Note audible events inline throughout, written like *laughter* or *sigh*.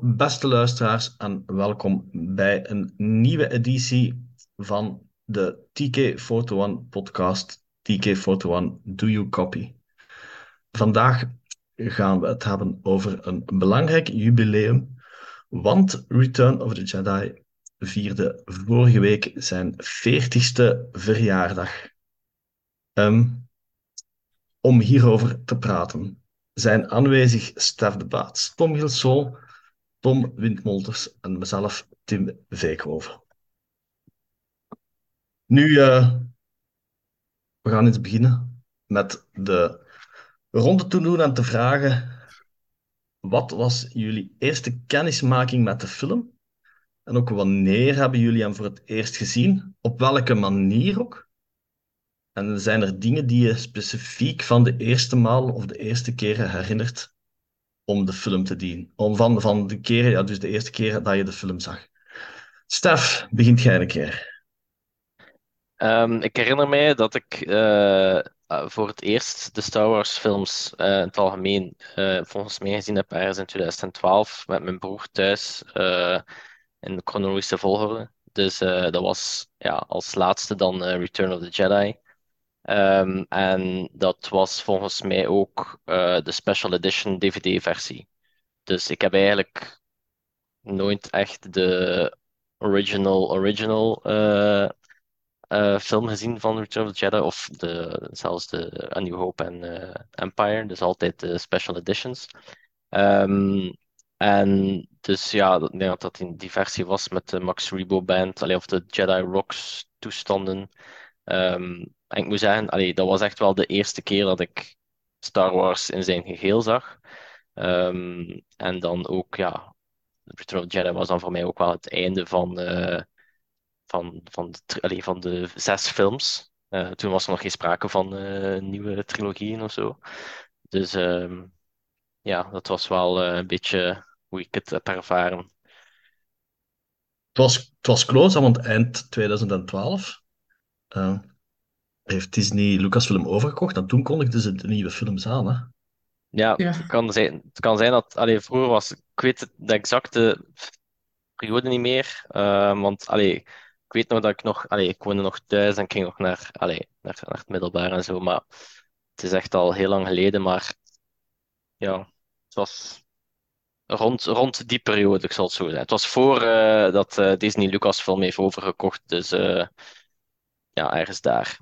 Beste luisteraars en welkom bij een nieuwe editie van de TK41 podcast TK41 Do You Copy. Vandaag gaan we het hebben over een belangrijk jubileum, want Return of the Jedi vierde vorige week zijn 40ste verjaardag. Ehm, om hierover te praten zijn aanwezig Stef de Baats, Tom Gilsol, Tom Windmolters en mezelf, Tim Veekhoven. Nu, uh, we gaan eens beginnen met de ronde te doen en te vragen: wat was jullie eerste kennismaking met de film? En ook wanneer hebben jullie hem voor het eerst gezien? Op welke manier ook? En zijn er dingen die je specifiek van de eerste maal of de eerste keren herinnert om de film te dienen? Om van, van de keren, ja, dus de eerste keer dat je de film zag. Stef, begint jij een keer. Um, ik herinner mij dat ik uh, voor het eerst de Star Wars films uh, in het algemeen uh, volgens mij gezien heb ergens in 2012 met mijn broer thuis in de chronologische volgorde. Dus dat was ja, als laatste dan Return of the Jedi. Um, en dat was volgens mij ook uh, de special edition DVD-versie. Dus ik heb eigenlijk nooit echt de original, original uh, uh, film gezien van Return of the Jedi, of de, zelfs de A New Hope en Empire, dus altijd de special editions. Um, en dus ja, ik denk dat dat in die versie was met de Max Rebo Band, alleen of de Jedi Rocks toestanden. Um, en ik moet zeggen, dat was echt wel de eerste keer dat ik Star Wars in zijn geheel zag. Um, en dan ook, ja, Return of the Jedi was dan voor mij ook wel het einde van, uh, van, van, de, van de zes films. Uh, toen was er nog geen sprake van uh, nieuwe trilogieën of zo. Dus um, ja, dat was wel een beetje hoe ik het heb ervaren. Het was, het was close, want eind 2012 heeft Disney Lucasfilm overgekocht en toen kondigden ze de nieuwe films aan. Hè? Ja, Het, kan zijn, het kan zijn dat allee, vroeger was, ik weet de exacte periode niet meer, uh, want allee, ik weet nog dat ik nog, allee, ik woonde nog thuis en ik ging nog naar, allee, naar, naar het middelbaar en zo, maar het is echt al heel lang geleden, maar ja, het was rond, rond die periode, ik zal het zo zeggen. Het was voor uh, dat uh, Disney Lucasfilm heeft overgekocht, dus ja, ergens daar.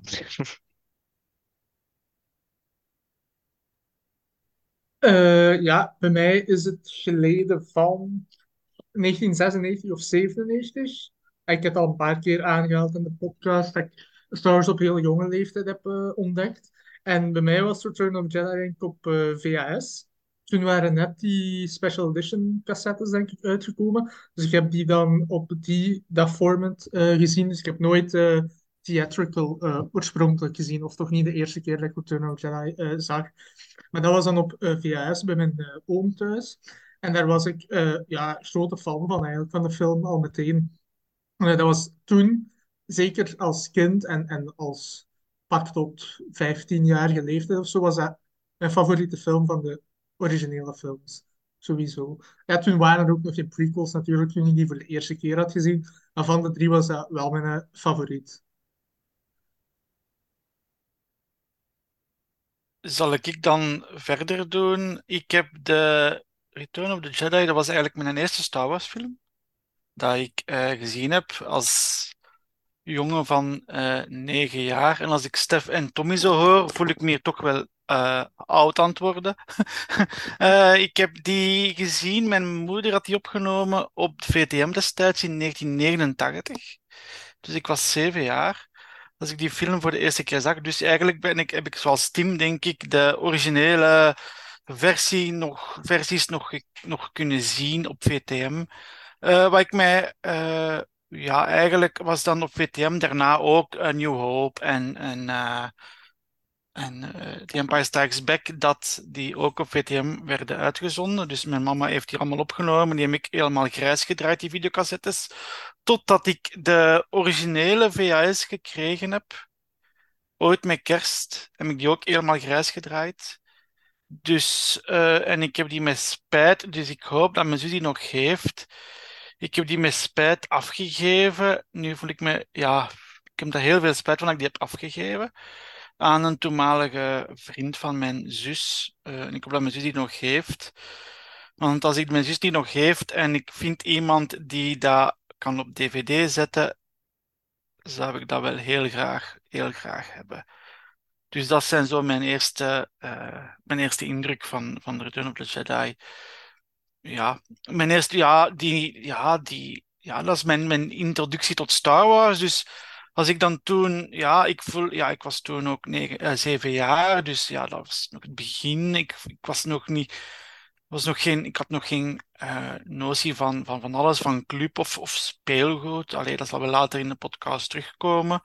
Uh, *laughs* ja, bij mij is het geleden van 1996 of 97. Ik heb het al een paar keer aangehaald in de podcast dat ik Star op heel jonge leeftijd heb uh, ontdekt. En bij mij was Return of Jedi ik op eh, VHS. Toen waren net die special edition cassettes denk ik uitgekomen. Dus ik heb die dan op die, dat format gezien. Dus ik heb nooit theatrical uh, oorspronkelijk gezien, of toch niet de eerste keer dat ik Return of Jedi zag. Maar dat was dan op uh, VHS bij mijn oom thuis. En daar was ik ja, grote fan van eigenlijk, van de film al meteen. dat was toen, zeker als kind en, en als pak tot 15-jarige leeftijd of zo, was dat mijn favoriete film van de originele films. Sowieso. Toen waren er ook nog geen prequels natuurlijk, toen ik die voor de eerste keer had gezien. Maar van de drie was dat wel mijn favoriet. Zal ik dan verder doen? Ik heb de Return of the Jedi, dat was eigenlijk mijn eerste Star Wars film. Dat ik uh, gezien heb als jongen van uh, negen jaar. En als ik Stef en Tommy zo hoor, voel ik me toch wel uh, oud aan het worden. *laughs* ik heb die gezien, mijn moeder had die opgenomen op de VTM destijds in 1989. Dus ik was zeven jaar als ik die film voor de eerste keer zag. Dus eigenlijk ben ik, heb ik zoals Tim, denk ik, de originele versie nog, versies nog, nog kunnen zien op VTM. Uh, wat ik mij, uh, ja, eigenlijk was dan op VTM daarna ook A New Hope en, en, uh, en The Empire Strikes Back, dat die ook op VTM werden uitgezonden. Dus mijn mama heeft die allemaal opgenomen. Die heb ik helemaal grijs gedraaid, die videocassettes. Totdat ik de originele VHS gekregen heb. Ooit met kerst heb ik die ook helemaal grijs gedraaid. Dus, eh, en ik heb die met spijt, dus ik hoop dat mijn zus die nog heeft. Ik heb die met spijt afgegeven. Nu voel ik me, ja, ik heb daar heel veel spijt van dat ik die heb afgegeven aan een toenmalige vriend van mijn zus. Uh, en ik hoop dat mijn zus die nog heeft. Want als ik mijn zus die nog heeft en ik vind iemand die dat kan op DVD zetten, zou ik dat wel heel graag, heel graag hebben. Dus dat zijn zo mijn eerste, uh, mijn eerste indruk van, van Return of the Jedi. Ja, mijn eerste, ja, die, ja, die, ja, dat is mijn, mijn introductie tot Star Wars. Dus als ik dan toen, ja, ik voel, ja, ik was toen ook negen, uh, zeven jaar, dus ja, dat was nog het begin. Ik, ik was nog niet, was nog geen, ik had nog geen uh, notie van, van, van alles, van club of, of speelgoed. Allee, dat zal wel later in de podcast terugkomen.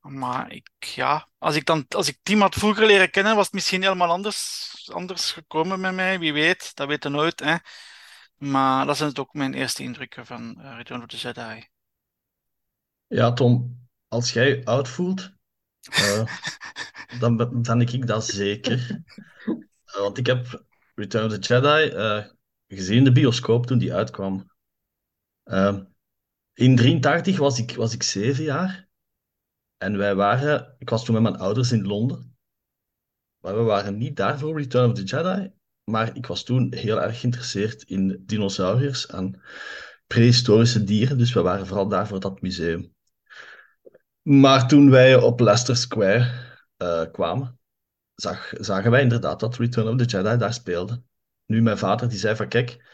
Maar ik, ja, als ik, dan, als ik Tim had vroeger leren kennen, was het misschien helemaal anders, anders gekomen met mij. Wie weet, dat weten nooit. Hè. Maar dat zijn ook mijn eerste indrukken van uh, Return of the Jedi. Ja, Tom, als jij je oud voelt, uh, *laughs* dan ben ik dat zeker. Want ik heb Return of the Jedi gezien in de bioscoop toen die uitkwam. in 83 was ik, was ik zeven jaar. En wij waren, ik was toen met mijn ouders in Londen. Maar we waren niet daar voor Return of the Jedi. Maar ik was toen heel erg geïnteresseerd in dinosauriërs en prehistorische dieren. Dus we waren vooral daar voor dat museum. Maar toen wij op Leicester Square uh, kwamen, zag, zagen wij inderdaad dat Return of the Jedi daar speelde. Nu, mijn vader die zei van, kijk,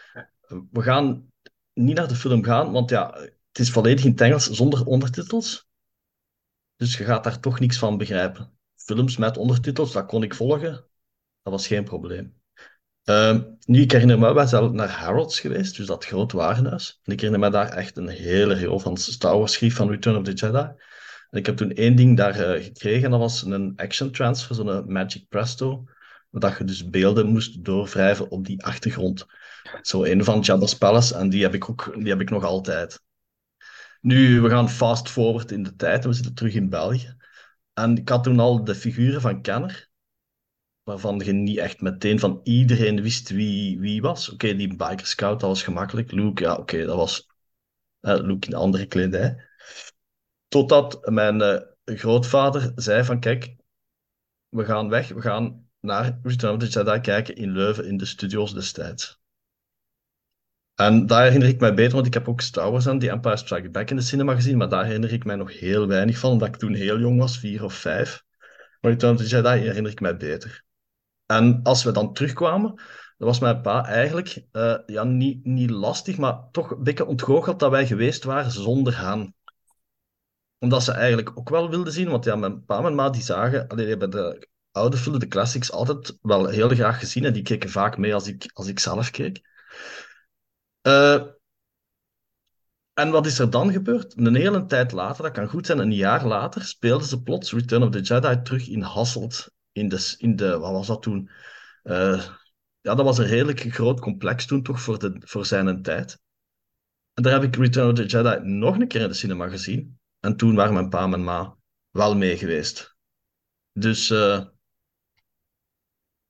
we gaan niet naar de film gaan, want ja, het is volledig in het Engels zonder ondertitels. Dus je gaat daar toch niks van begrijpen. Films met ondertitels, dat kon ik volgen. Dat was geen probleem. Uh, nu, ik herinner me, wij zijn naar Harrods geweest, dus dat groot warenhuis. En ik herinner me daar echt een hele reel van Star schrift van Return of the Jedi. En ik heb toen één ding daar uh, gekregen, dat was een action transfer, zo'n Magic Presto, dat je dus beelden moest doorwrijven op die achtergrond. Zo een van Jabba's Palace, en die heb ik, ook, die heb ik nog altijd. Nu, we gaan fast forward in de tijd en we zitten terug in België. En ik had toen al de figuren van Kenner, waarvan je niet echt meteen van iedereen wist wie, wie was. Oké, die biker scout, dat was gemakkelijk. Luke, ja, oké, dat was uh, Luke in andere kledij. Totdat mijn uh, grootvader zei van, kijk, we gaan weg, we gaan naar Return of the Jedi kijken in Leuven in de studio's destijds. En daar herinner ik mij beter, want ik heb ook Star Wars en The Empire Strikes Back in de cinema gezien, maar daar herinner ik mij nog heel weinig van, omdat ik toen heel jong was, vier of vijf. Maar Return of the Jedi herinner ik mij beter. En als we dan terugkwamen, dan was mijn pa eigenlijk uh, ja, niet, niet lastig, maar toch een beetje ontgoocheld dat wij geweest waren zonder Han. Omdat ze eigenlijk ook wel wilden zien, want ja, mijn pa en ma die zagen, allee, die hebben de oude films, de classics, altijd wel heel graag gezien en die keken vaak mee als ik, als ik zelf keek. Uh, en wat is er dan gebeurd? Een hele tijd later, dat kan goed zijn, een jaar later, speelden ze plots Return of the Jedi terug in Hasselt. In de, in de wat was dat toen? Uh, ja, dat was een redelijk groot complex toen toch voor, de, voor zijn tijd. En daar heb ik Return of the Jedi nog een keer in de cinema gezien. En toen waren mijn pa en mijn ma wel mee geweest. Dus uh, het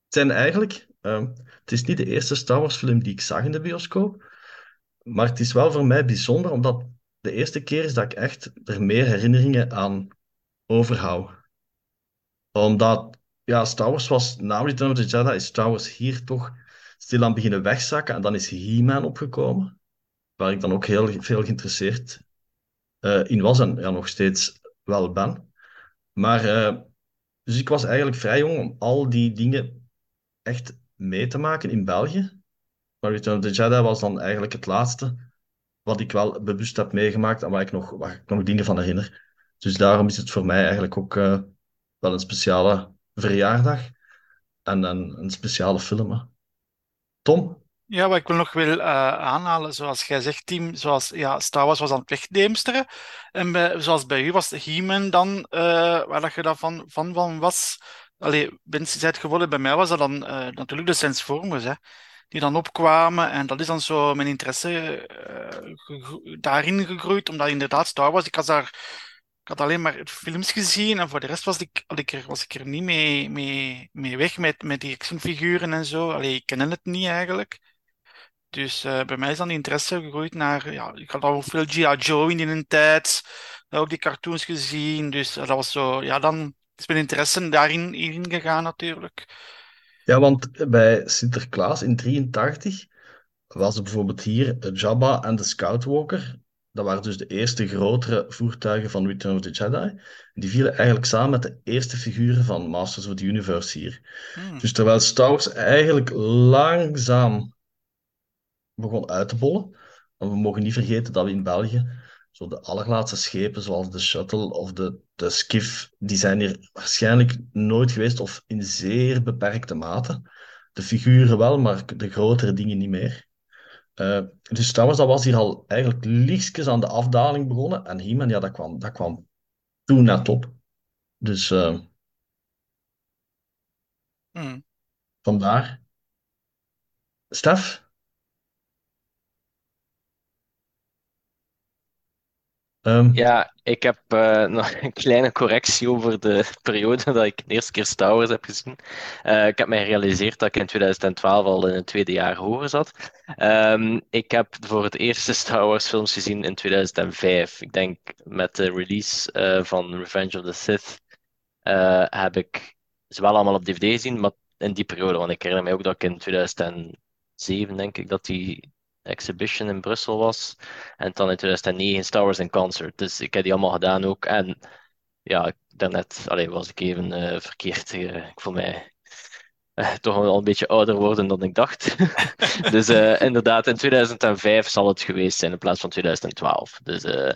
zijn eigenlijk... Uh, het is niet de eerste Star Wars film die ik zag in de bioscoop. Maar het is wel voor mij bijzonder, omdat de eerste keer is dat ik echt er meer herinneringen aan overhoud. Omdat, ja, Star Wars was, na Return of the Jedi, is Star Wars hier toch stilaan beginnen wegzakken. En dan is He-Man opgekomen, waar ik dan ook heel veel geïnteresseerd in was en ja, nog steeds wel ben. Maar, uh, dus ik was eigenlijk vrij jong om al die dingen echt mee te maken in België. Maar Return of the Jedi was dan eigenlijk het laatste wat ik wel bewust heb meegemaakt en waar ik nog, waar ik nog dingen van herinner. Dus daarom is het voor mij eigenlijk ook uh, wel een speciale verjaardag en een, een speciale film. Tom? Ja, wat ik wil nog wil uh, aanhalen, zoals jij zegt, team, zoals ja, Star Wars was aan het wegdeemsteren. En zoals bij u was He-Man dan, uh, waar dat je daarvan van, van was. Allee, mensen zei het geworden, bij mij was dat dan uh, natuurlijk de Transformers. Hè die dan opkwamen. En dat is dan zo mijn interesse daarin gegroeid, omdat inderdaad Star Wars, ik was daar ik had alleen maar films gezien en voor de rest was ik, had ik er, was ik er niet mee, mee, mee weg met, met die actionfiguren en zo. Allee, ik ken het niet eigenlijk. Dus uh, bij mij is dan die interesse gegroeid naar, ja, ik had al veel G.I. Joe in die tijd, ook die cartoons gezien. Dus dat was zo, ja, dan is mijn interesse daarin in gegaan natuurlijk. Ja, want bij Sinterklaas in 83 was er bijvoorbeeld hier Jabba en de Scoutwalker. Dat waren dus de eerste grotere voertuigen van Return of the Jedi. Die vielen eigenlijk samen met de eerste figuren van Masters of the Universe hier. Hmm. Dus terwijl Star Wars eigenlijk langzaam begon uit te bollen. Want we mogen niet vergeten dat we in België zo de allerlaatste schepen, zoals de Shuttle of de, de Skiff, die zijn hier waarschijnlijk nooit geweest of in zeer beperkte mate. De figuren wel, maar de grotere dingen niet meer. Uh, dus Wars dat was hier al eigenlijk lichtjes aan de afdaling begonnen. En He-Man, ja, dat kwam, dat kwam toen net op. Dus uh, Hmm. vandaar. Stef? Ehm, Ja, ik heb eh, nog *laughs* een kleine correctie over de *laughs* periode dat ik de eerste keer Star Wars heb gezien. Eh, ik heb mij gerealiseerd dat ik in 2012 al in het tweede jaar hoger zat. Ehm, ik heb voor het eerste Star Wars films gezien in 2005. Ik denk met de release eh, van Revenge of the Sith heb ik ze wel allemaal op DVD gezien, maar in die periode. Want ik herinner mij ook dat ik in 2007, denk ik, dat die exhibition in Brussel was. En dan in 2009 Star Wars in Concert. Dus ik heb die allemaal gedaan ook. En ja, daarnet allee, was ik even eh, verkeerd. eh, ik voel mij eh, toch wel een beetje ouder worden dan ik dacht. *laughs* dus eh, inderdaad, in 2005 zal het geweest zijn in plaats van 2012. Dus eh,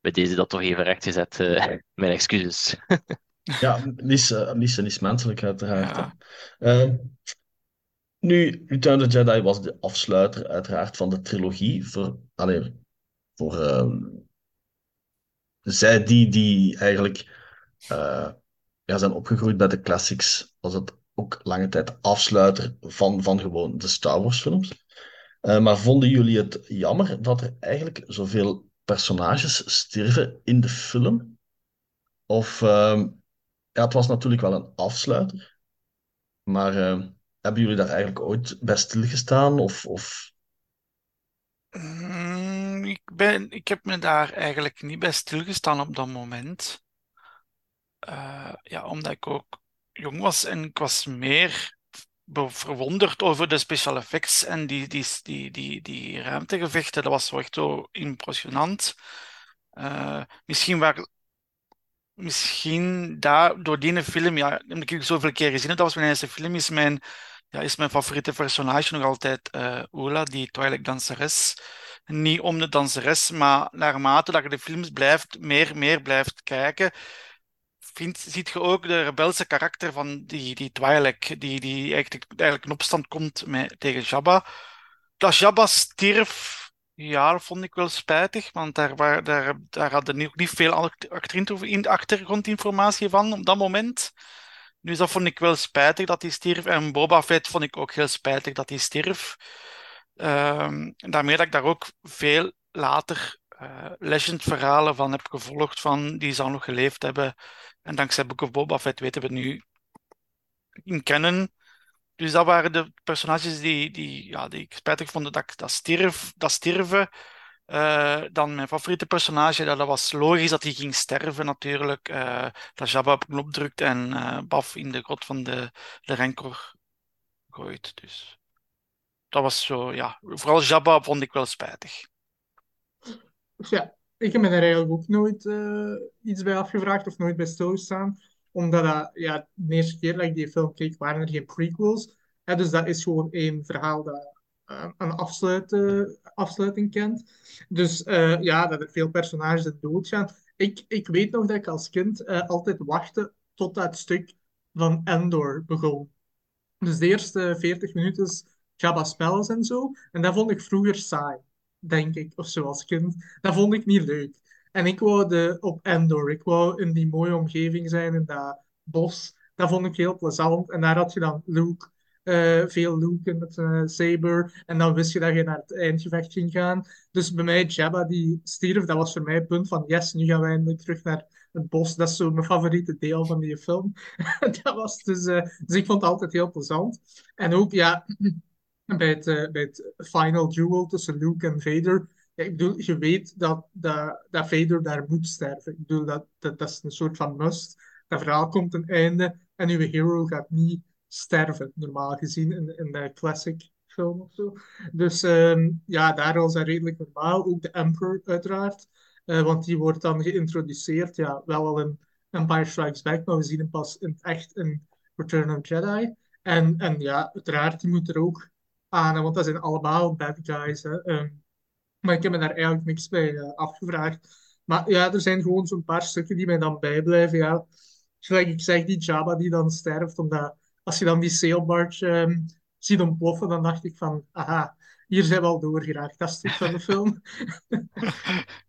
bij deze dat toch even rechtgezet. eh *laughs* mijn excuses. *laughs* ja, niets, uh, niets, niets menselijk uiteraard. Ja. Nu, Return of the Jedi was de afsluiter uiteraard van de trilogie. Voor, allee, voor ehm, zij die, die eigenlijk eh, ja, zijn opgegroeid bij de classics, was het ook lange tijd afsluiter van, van gewoon de Star Wars films. Eh, maar vonden jullie het jammer dat er eigenlijk zoveel personages stierven in de film? Of, ehm, ja, het was natuurlijk wel een afsluiter, maar ehm, hebben jullie daar eigenlijk ooit bij stilgestaan? Of, of... Mm, ik ben, ik heb me daar eigenlijk niet bij stilgestaan op dat moment. Eh, ja, omdat ik ook jong was en ik was meer verwonderd over de special effects en die, die, die, die, die ruimtegevechten. Dat was echt zo impressionant. Eh, misschien waar, misschien daar, door die film, ja, omdat ik zoveel keer gezien heb, dat was mijn eerste film, is mijn, ja, is mijn favoriete personage nog altijd eh Ola, die Twilight danseres. Niet om de danseres, maar naarmate dat je de films blijft, meer, meer blijft kijken, vind, ziet je ook de rebelse karakter van die, die Twi'lek, die, die eigenlijk, eigenlijk in opstand komt met, tegen Jabba. Dat Jabba stierf, ja, dat vond ik wel spijtig, want daar, waar, daar, daar hadden niet veel achtergrondinformatie van op dat moment. Dus dat vond ik wel spijtig dat hij stierf. En Boba Fett vond ik ook heel spijtig dat hij stierf. Ehm, daarmee dat ik daar ook veel later eh legend-verhalen van heb gevolgd, van die zou nog geleefd hebben. En dankzij Book of Boba Fett weten we nu in kennen. Dus dat waren de personages die, die, ja, die ik spijtig vond dat, dat, stierf, dat sterven. Eh, dan mijn favoriete personage, dat, dat was logisch dat hij ging sterven natuurlijk. Eh, dat Jabba op knop drukt en eh, Baf in de grot van de, de Rancor gooit. Dus dat was zo, ja. Vooral Jabba vond ik wel spijtig. Ja, ik heb me daar eigenlijk ook nooit iets bij afgevraagd of nooit bij stilgestaan. Omdat dat, ja, de eerste keer dat ik die film keek, waren er geen prequels. Dus dat is gewoon één verhaal dat een afsluit, eh, afsluiting kent. Dus eh, ja, dat er veel personages doodgaan. Ik, ik weet nog dat ik als kind eh, altijd wachtte tot dat stuk van Endor begon. Dus de eerste 40 minuten is Jabba's Palace en zo. En dat vond ik vroeger saai, denk ik, of zo als kind. Dat vond ik niet leuk. En ik wou de, op Endor, ik wou in die mooie omgeving zijn, in dat bos. Dat vond ik heel plezant. En daar had je dan Luke eh, veel looken met een saber. En dan wist je dat je naar het eindgevecht ging gaan. Dus bij mij, Jabba die stierf, dat was voor mij het punt van yes, nu gaan we eindelijk terug naar het bos. Dat is zo mijn favoriete deel van die film. *laughs* dat was dus, eh, dus ik vond het altijd heel plezant. En ook, ja, *clears throat* bij het, bij het final duel tussen Luke en Vader. Ja, ik bedoel, je weet dat, dat, dat Vader daar moet sterven. Ik bedoel, dat, dat, dat is een soort van must. Dat verhaal komt een einde en uw hero gaat niet sterven, normaal gezien, in, in de classic film of zo. Dus ehm, ja, daar was dat redelijk normaal. Ook de Emperor, uiteraard. Eh, want die wordt dan geïntroduceerd, ja, wel al in Empire Strikes Back, maar we zien hem pas in echt in Return of Jedi. En, en ja, uiteraard, die moet er ook aan, want dat zijn allemaal bad guys. Hè. Ehm, maar ik heb me daar eigenlijk niks bij uh, afgevraagd. Maar ja, er zijn gewoon zo'n paar stukken die mij dan bijblijven. Ja. Zoals ik zeg, die Jabba die dan sterft, omdat als je dan die sailbarge um, ziet ontploffen, dan dacht ik van, aha, hier zijn we al doorgeraakt, dat stuk van de film. *laughs*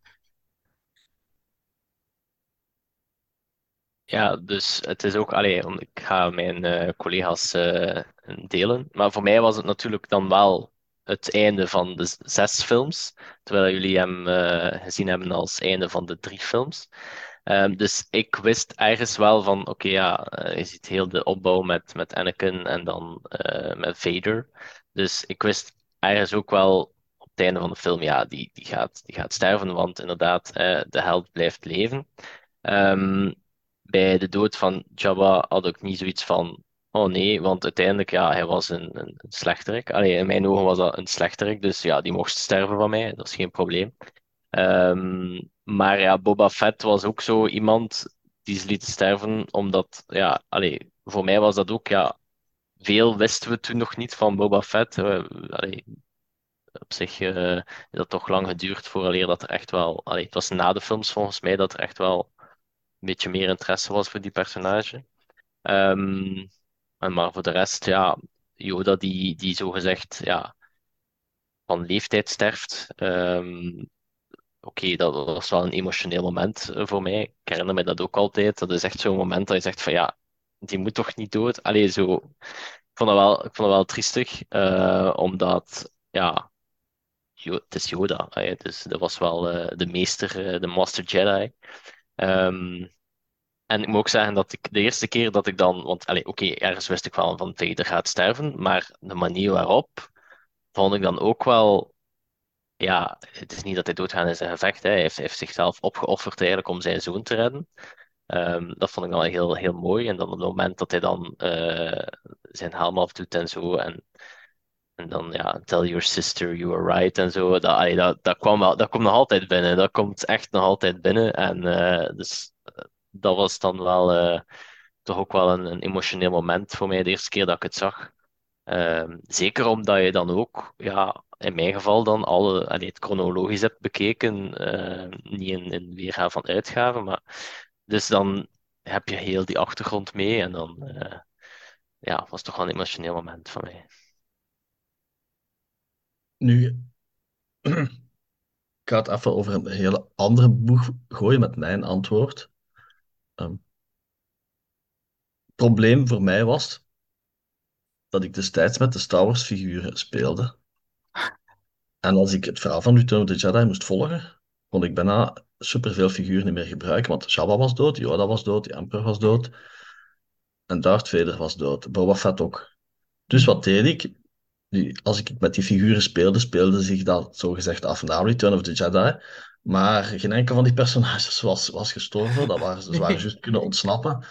Ja, dus het is ook, allee, ik ga mijn uh, collega's uh, delen. Maar voor mij was het natuurlijk dan wel het einde van de zes films, terwijl jullie hem uh, gezien hebben als einde van de drie films. Um, dus ik wist ergens wel van, oké, ja, je ziet heel de opbouw met, met Anakin en dan met Vader. Dus ik wist ergens ook wel op het einde van de film, ja, die, die, gaat, die gaat sterven, want inderdaad, de held blijft leven. Um, bij de dood van Jabba had ik niet zoiets van, oh nee, want uiteindelijk, ja, hij was een, een, een slechterik. Allee, in mijn ogen was dat een slechterik, dus ja, die mocht sterven van mij, dat is geen probleem. Um, maar ja, Boba Fett was ook zo iemand die ze liet sterven, omdat, ja, allee, voor mij was dat ook, ja, veel wisten we toen nog niet van Boba Fett. allee, op zich uh, is dat toch lang geduurd vooraleer dat er echt wel, allee, het was na de films volgens mij dat er echt wel een beetje meer interesse was voor die personage. Um, maar voor de rest, ja, Yoda die, die zogezegd ja, van leeftijd sterft. Um, Oké, dat was wel een emotioneel moment eh, voor mij. Ik herinner me dat ook altijd. Dat is echt zo'n moment dat je zegt van ja, die moet toch niet dood? Allee, zo... Ik vond dat wel, ik vond dat wel triestig, uh, omdat ja, het is Yoda. Dus dat was wel uh, de meester, de Master Jedi. Um, en ik moet ook zeggen dat ik de eerste keer dat ik dan, want oké, ergens wist ik wel van Vader gaat sterven, maar de manier waarop vond ik dan ook wel, ja, het is niet dat hij doodgaat in zijn gevecht, hè. Hij, heeft, heeft zichzelf opgeofferd eigenlijk om zijn zoon te redden. Um, dat vond ik dan heel, heel mooi. En dan op het moment dat hij dan uh, zijn helm afdoet en zo, en en dan, ja, tell your sister you were right en zo. Dat, dat, dat, kwam wel, dat komt nog altijd binnen. Dat komt echt nog altijd binnen. En uh, dus uh, dat was dan wel toch ook wel een, een, emotioneel moment voor mij de eerste keer dat ik het zag. Ehm, zeker omdat je dan ook, ja, in mijn geval dan alle, allee, het chronologisch hebt bekeken. niet in, in weergave van uitgaven, maar dus dan heb je heel die achtergrond mee. En dan ja, was toch wel een emotioneel moment voor mij. Nu, *clears throat* ik ga het even over een hele andere boeg gooien met mijn antwoord. Um, het probleem voor mij was dat ik destijds met de Star Wars figuren speelde. En als ik het verhaal van Return of the Jedi moest volgen, kon ik bijna superveel figuren niet meer gebruiken. Want Jabba was dood, Yoda was dood, de Emperor was dood. En Darth Vader was dood. Boba Fett ook. Dus wat deed ik? als ik met die figuren speelde, speelde zich dat zogezegd af na Return of the Jedi. Maar geen enkel van die personages was, was gestorven. Dat waren, ze waren *laughs* juist kunnen ontsnappen.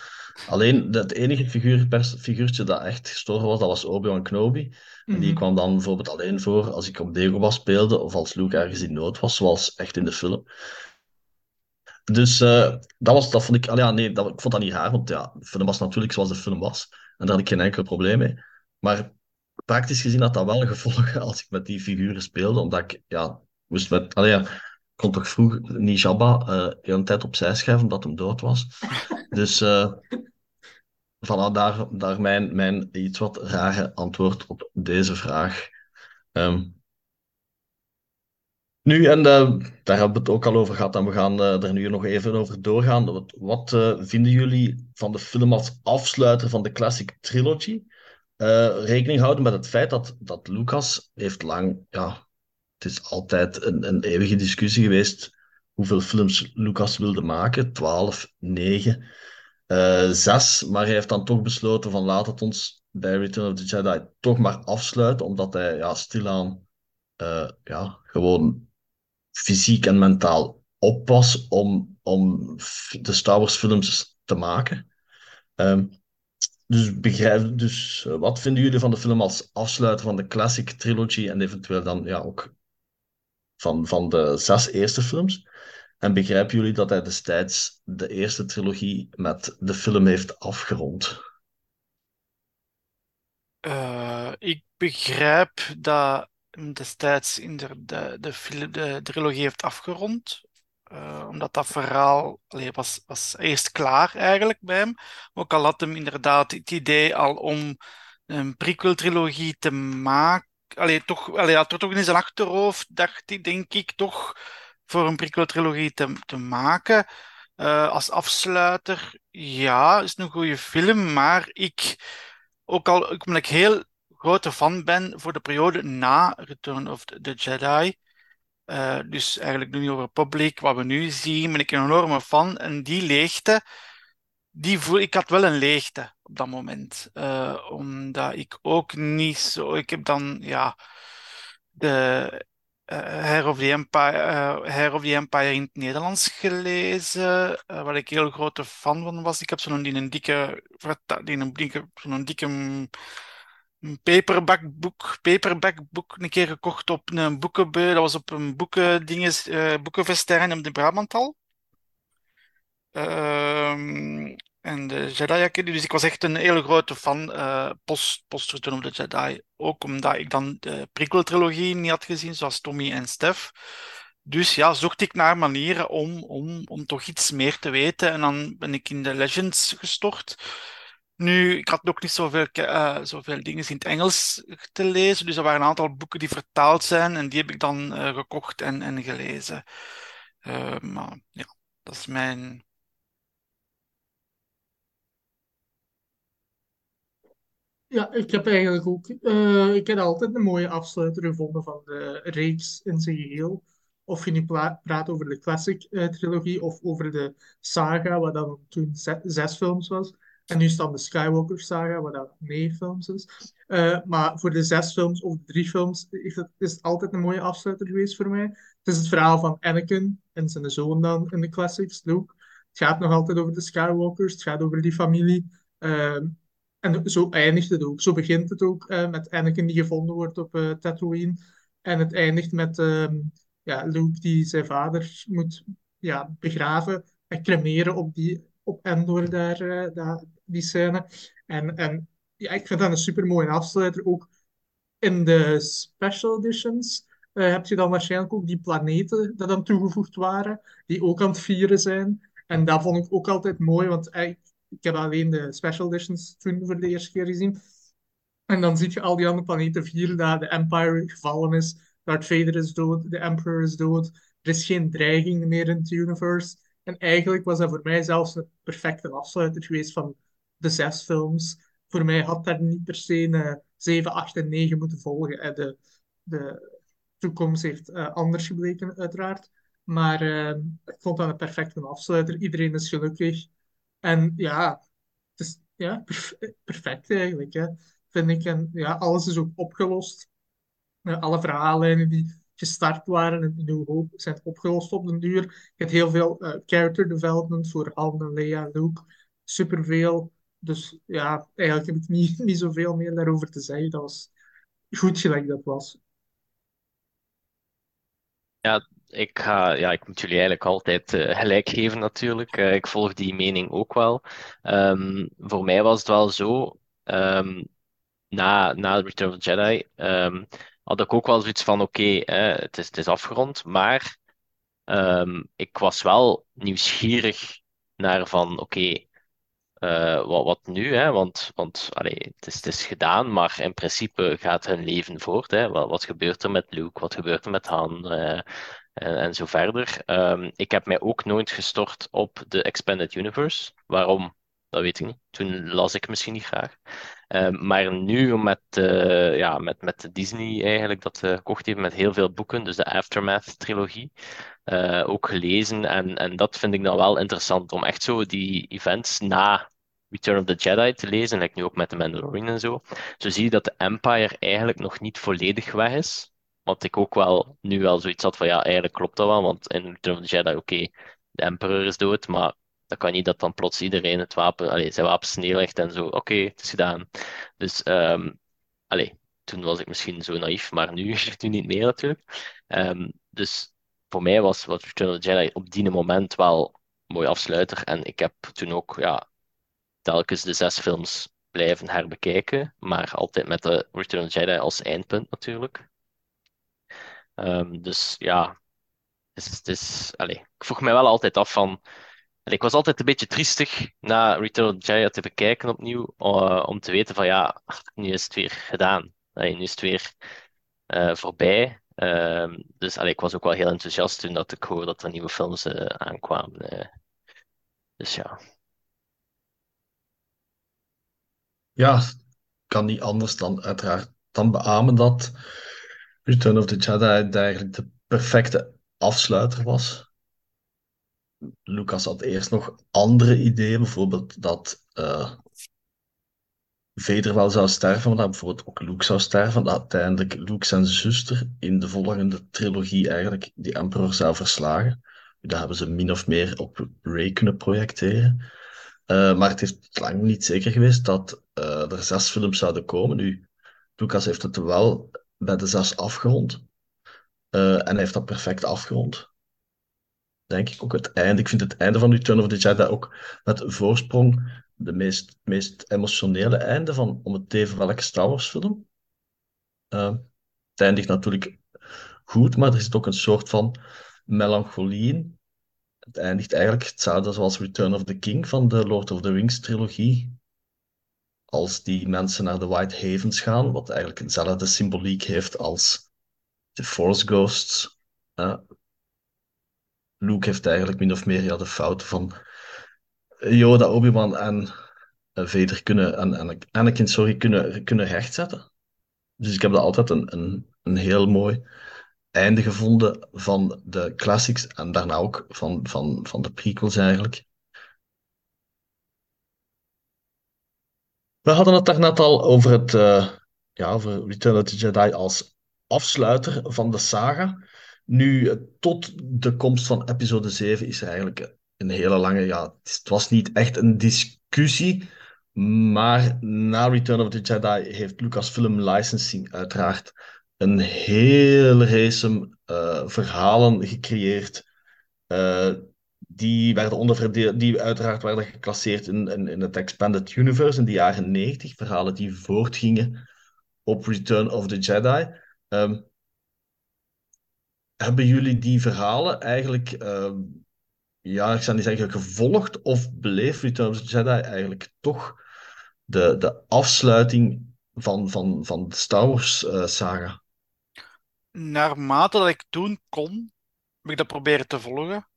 Alleen het enige figuur, figuurtje dat echt gestorven was, dat was Obi-Wan Kenobi. En die mhm. kwam dan bijvoorbeeld alleen voor als ik op Dagobah speelde of als Luke ergens in nood was, zoals echt in de film. Dus uh, dat, was, dat vond ik, ja, nee, dat, ik vond dat niet raar, want ja, de film was natuurlijk zoals de film was. En daar had ik geen enkel probleem mee. Maar praktisch gezien had dat wel gevolgen *laughs* als ik met die figuren speelde, omdat ik, ja, moest met, allee, ja, ik kon toch vroeg niet Jabba uh, een tijd opzij schuiven omdat hem dood was. Dus uh, voilà, daar, daar mijn, mijn iets wat rare antwoord op deze vraag. Um, nu, en uh, daar hebben we het ook al over gehad en we gaan uh, er nu nog even over doorgaan. Wat, wat uh, vinden jullie van de film als afsluiter van de Classic Trilogy? eh, rekening houden met het feit dat, dat Lucas heeft lang, ja, het is altijd een, een eeuwige discussie geweest hoeveel films Lucas wilde maken. 12, 9, uh, 6. Maar hij heeft dan toch besloten van laat het ons bij Return of the Jedi toch maar afsluiten, omdat hij ja, stilaan uh, ja, gewoon fysiek en mentaal op was om, om de Star Wars films te maken. Um, dus, begrijp, dus uh, wat vinden jullie van de film als afsluiter van de classic trilogy en eventueel dan ja, ook van, van de zes eerste films? En begrijpen jullie dat hij destijds de eerste trilogie met de film heeft afgerond? Uh, ik begrijp dat destijds in de, de, de, trilogie heeft afgerond. Uh, omdat dat verhaal was, was eerst klaar eigenlijk bij hem. Ook al had hem inderdaad het idee al om een prequel-trilogie te maken. Allee, toch, allee, had er toch in zijn achterhoofd, dacht hij, denk ik, toch voor een prequel-trilogie te, te maken. Uh, als afsluiter, ja, is een goede film, maar ik, ook al omdat ik heel grote fan ben voor de periode na Return of the Jedi. Uh, dus eigenlijk de New Republic, wat we nu zien, ben ik een enorme fan. En die leegte, die voel, ik had wel een leegte op dat moment. Uh, omdat ik ook niet zo. Ik heb dan, ja, de Hair of the Empire, Hair of the Empire in het Nederlands gelezen, uh, waar ik heel grote fan van was. Ik heb zo'n die een dikke, die een dikke, zo'n dikke een paperbackboek, paperbackboek een keer gekocht op een boekenbeu. Dat was op een boekendinges, uh, boekenfestijn op de Brabantal. Uh, en de Jedi Academy. Dus ik was echt een hele grote fan uh, post, post Return of the Jedi. Ook omdat ik dan de prequel-trilogie niet had gezien, zoals Tommy en Steph. Dus ja, zocht ik naar manieren om, om, om toch iets meer te weten. En dan ben ik in de Legends gestort. Nu, ik had nog niet zoveel, uh, zoveel dingen in het Engels te lezen, dus er waren een aantal boeken die vertaald zijn en die heb ik dan uh, gekocht en, en gelezen. Maar ja, dat is mijn. Ja, ik heb eigenlijk ook. ik heb altijd een mooie afsluiter gevonden van de reeks in zijn geheel. Of je nu praat over de classic trilogie of over de saga, wat dan toen zes films was. En nu dan de Skywalker saga, wat dat negen films is. Uh, maar voor de zes films of de drie films is het, is het altijd een mooie afsluiter geweest voor mij. Het is het verhaal van Anakin en zijn zoon dan in de classics, Luke. Het gaat nog altijd over de Skywalkers, het gaat over die familie. Uh, en zo eindigt het ook. Zo begint het ook uh, met Anakin die gevonden wordt op uh, Tatooine. En het eindigt met ehm, ja, Luke die zijn vader moet ja, begraven en cremeren op die op Endor daar, uh, daar, die scène. En, en ja, ik vind dat een super mooie afsluiter. Ook in de special editions uh, heb je dan waarschijnlijk ook die planeten die dan toegevoegd waren, die ook aan het vieren zijn. En dat vond ik ook altijd mooi, want uh, ik heb alleen de special editions toen voor de eerste keer gezien. En dan zie je al die andere planeten vieren, dat de Empire gevallen is, Darth Vader is dood, de Emperor is dood, er is geen dreiging meer in het universe. En eigenlijk was dat voor mij zelfs een perfecte afsluiter geweest van de zes films. Voor mij had daar niet per se een 7, 8 en 9 moeten volgen. De, de toekomst heeft uh, anders gebleken, uiteraard. Maar ik vond dat een perfecte afsluiter. Iedereen is gelukkig. En ja, het is ja, perf perfect eigenlijk. Vind ik. En ja, alles is ook opgelost. Alle verhaallijnen die gestart waren in New Hope zijn opgelost op den duur. Je hebt heel veel uh, character development voor Han en Leia, Luke. Superveel. Dus ja, eigenlijk heb ik *laughs* niet, niet zoveel meer daarover te zeggen. Dat was goed gelijk dat was. Ja, ik, ga, ja, ik moet jullie eigenlijk altijd uh, gelijk geven natuurlijk. Uh, ik volg die mening ook wel. Um, voor mij was het wel zo, um, na, na Return of the Jedi, um, had ik ook wel zoiets van, oké, het, is, het is afgerond, maar ik was wel nieuwsgierig naar van, oké, uh, wat, wat, nu? Hè? Want, want allee, het, is, het is gedaan, maar in principe gaat hun leven voort. Hè? Wat, wat gebeurt er met Luke? Wat gebeurt er met Han? Uh, en, en, zo verder. Um, ik heb mij ook nooit gestort op de Expanded Universe. Waarom? Dat weet ik niet. Toen las ik misschien niet graag. Ehm, maar nu met, eh, ja, met, met Disney eigenlijk dat ze gekocht heeft met heel veel boeken, dus de Aftermath-trilogie, eh, ook gelezen. En, en dat vind ik dan wel interessant, om echt zo die events na Return of the Jedi te lezen, like nu ook met The Mandalorian en zo. Zo zie je dat de Empire eigenlijk nog niet volledig weg is. Want ik ook wel nu wel zoiets had van ja, eigenlijk klopt dat wel, want in Return of the Jedi, oké, de Emperor is dood, maar dat kan niet dat dan plots iedereen het wapen, allee, zijn wapens neerlegt en zo, oké, het is gedaan. Dus, um, allee, toen was ik misschien zo naïef, maar nu, *laughs* nu niet meer natuurlijk. Um, dus voor mij was, was Return of the Jedi op die moment wel mooi afsluiter. En ik heb toen ook ja, telkens de zes films blijven herbekijken, maar altijd met de Return of the Jedi als eindpunt natuurlijk. Um, dus ja, het is, allez, ik vroeg mij wel altijd af van. Ik was altijd een beetje triestig na Return of Jedi te bekijken opnieuw, uh, om te weten van ja, nu is het weer gedaan. Nu is het weer uh, voorbij. Uh, dus ik was ook wel heel enthousiast toen dat ik hoorde dat er nieuwe films uh, aankwamen. dus ja. Ja, kan niet anders dan uiteraard dan beamen dat Return of the Jedi eigenlijk de perfecte afsluiter was. Lucas had eerst nog andere ideeën, bijvoorbeeld dat uh, Vader wel zou sterven, maar dat bijvoorbeeld ook Luke zou sterven. Dat uiteindelijk Luke zijn zuster in de volgende trilogie eigenlijk die Emperor zou verslagen. Daar hebben ze min of meer op Rey kunnen projecteren. Uh, maar het is lang niet zeker geweest dat uh, er zes films zouden komen. Nu, Lucas heeft het wel bij de zes afgerond. Uh, en hij heeft dat perfect afgerond. Denk ik ook het einde. Ik vind het einde van Return of the Jedi ook met voorsprong de meest, meest emotionele einde van om het even welke Star Wars film. Uh, het eindigt natuurlijk goed, maar er zit ook een soort van melancholie in. Het eindigt eigenlijk hetzelfde zoals Return of the King van de Lord of the Rings trilogie. Als die mensen naar de White Havens gaan, wat eigenlijk hetzelfde symboliek heeft als de Force Ghosts. Luke heeft eigenlijk min of meer ja, de fouten van Yoda, Obi-Wan en uh, Vader kunnen, en, en Anakin sorry, kunnen, kunnen rechtzetten. Dus ik heb dat altijd een, een, een heel mooi einde gevonden van de classics en daarna ook van, van, van de prequels eigenlijk. We hadden het daarnet al over, het, uh, ja, Return of the Jedi als afsluiter van de saga. Nu, tot de komst van episode 7 is er eigenlijk een hele lange... Ja, het was niet echt een discussie, maar na Return of the Jedi heeft Lucasfilm Licensing uiteraard een hele race uh, verhalen gecreëerd. Die werden onderverdeeld, die uiteraard werden geclasseerd in, in, het Expanded Universe in de jaren 90. Verhalen die voortgingen op Return of the Jedi. Um, hebben jullie die verhalen eigenlijk, um, ja, ik zou niet zeggen gevolgd, of beleefd Return of the Jedi eigenlijk toch de, de afsluiting van, van, van de Star Wars uh, saga? Naarmate dat ik toen kon, heb ik dat proberen te volgen.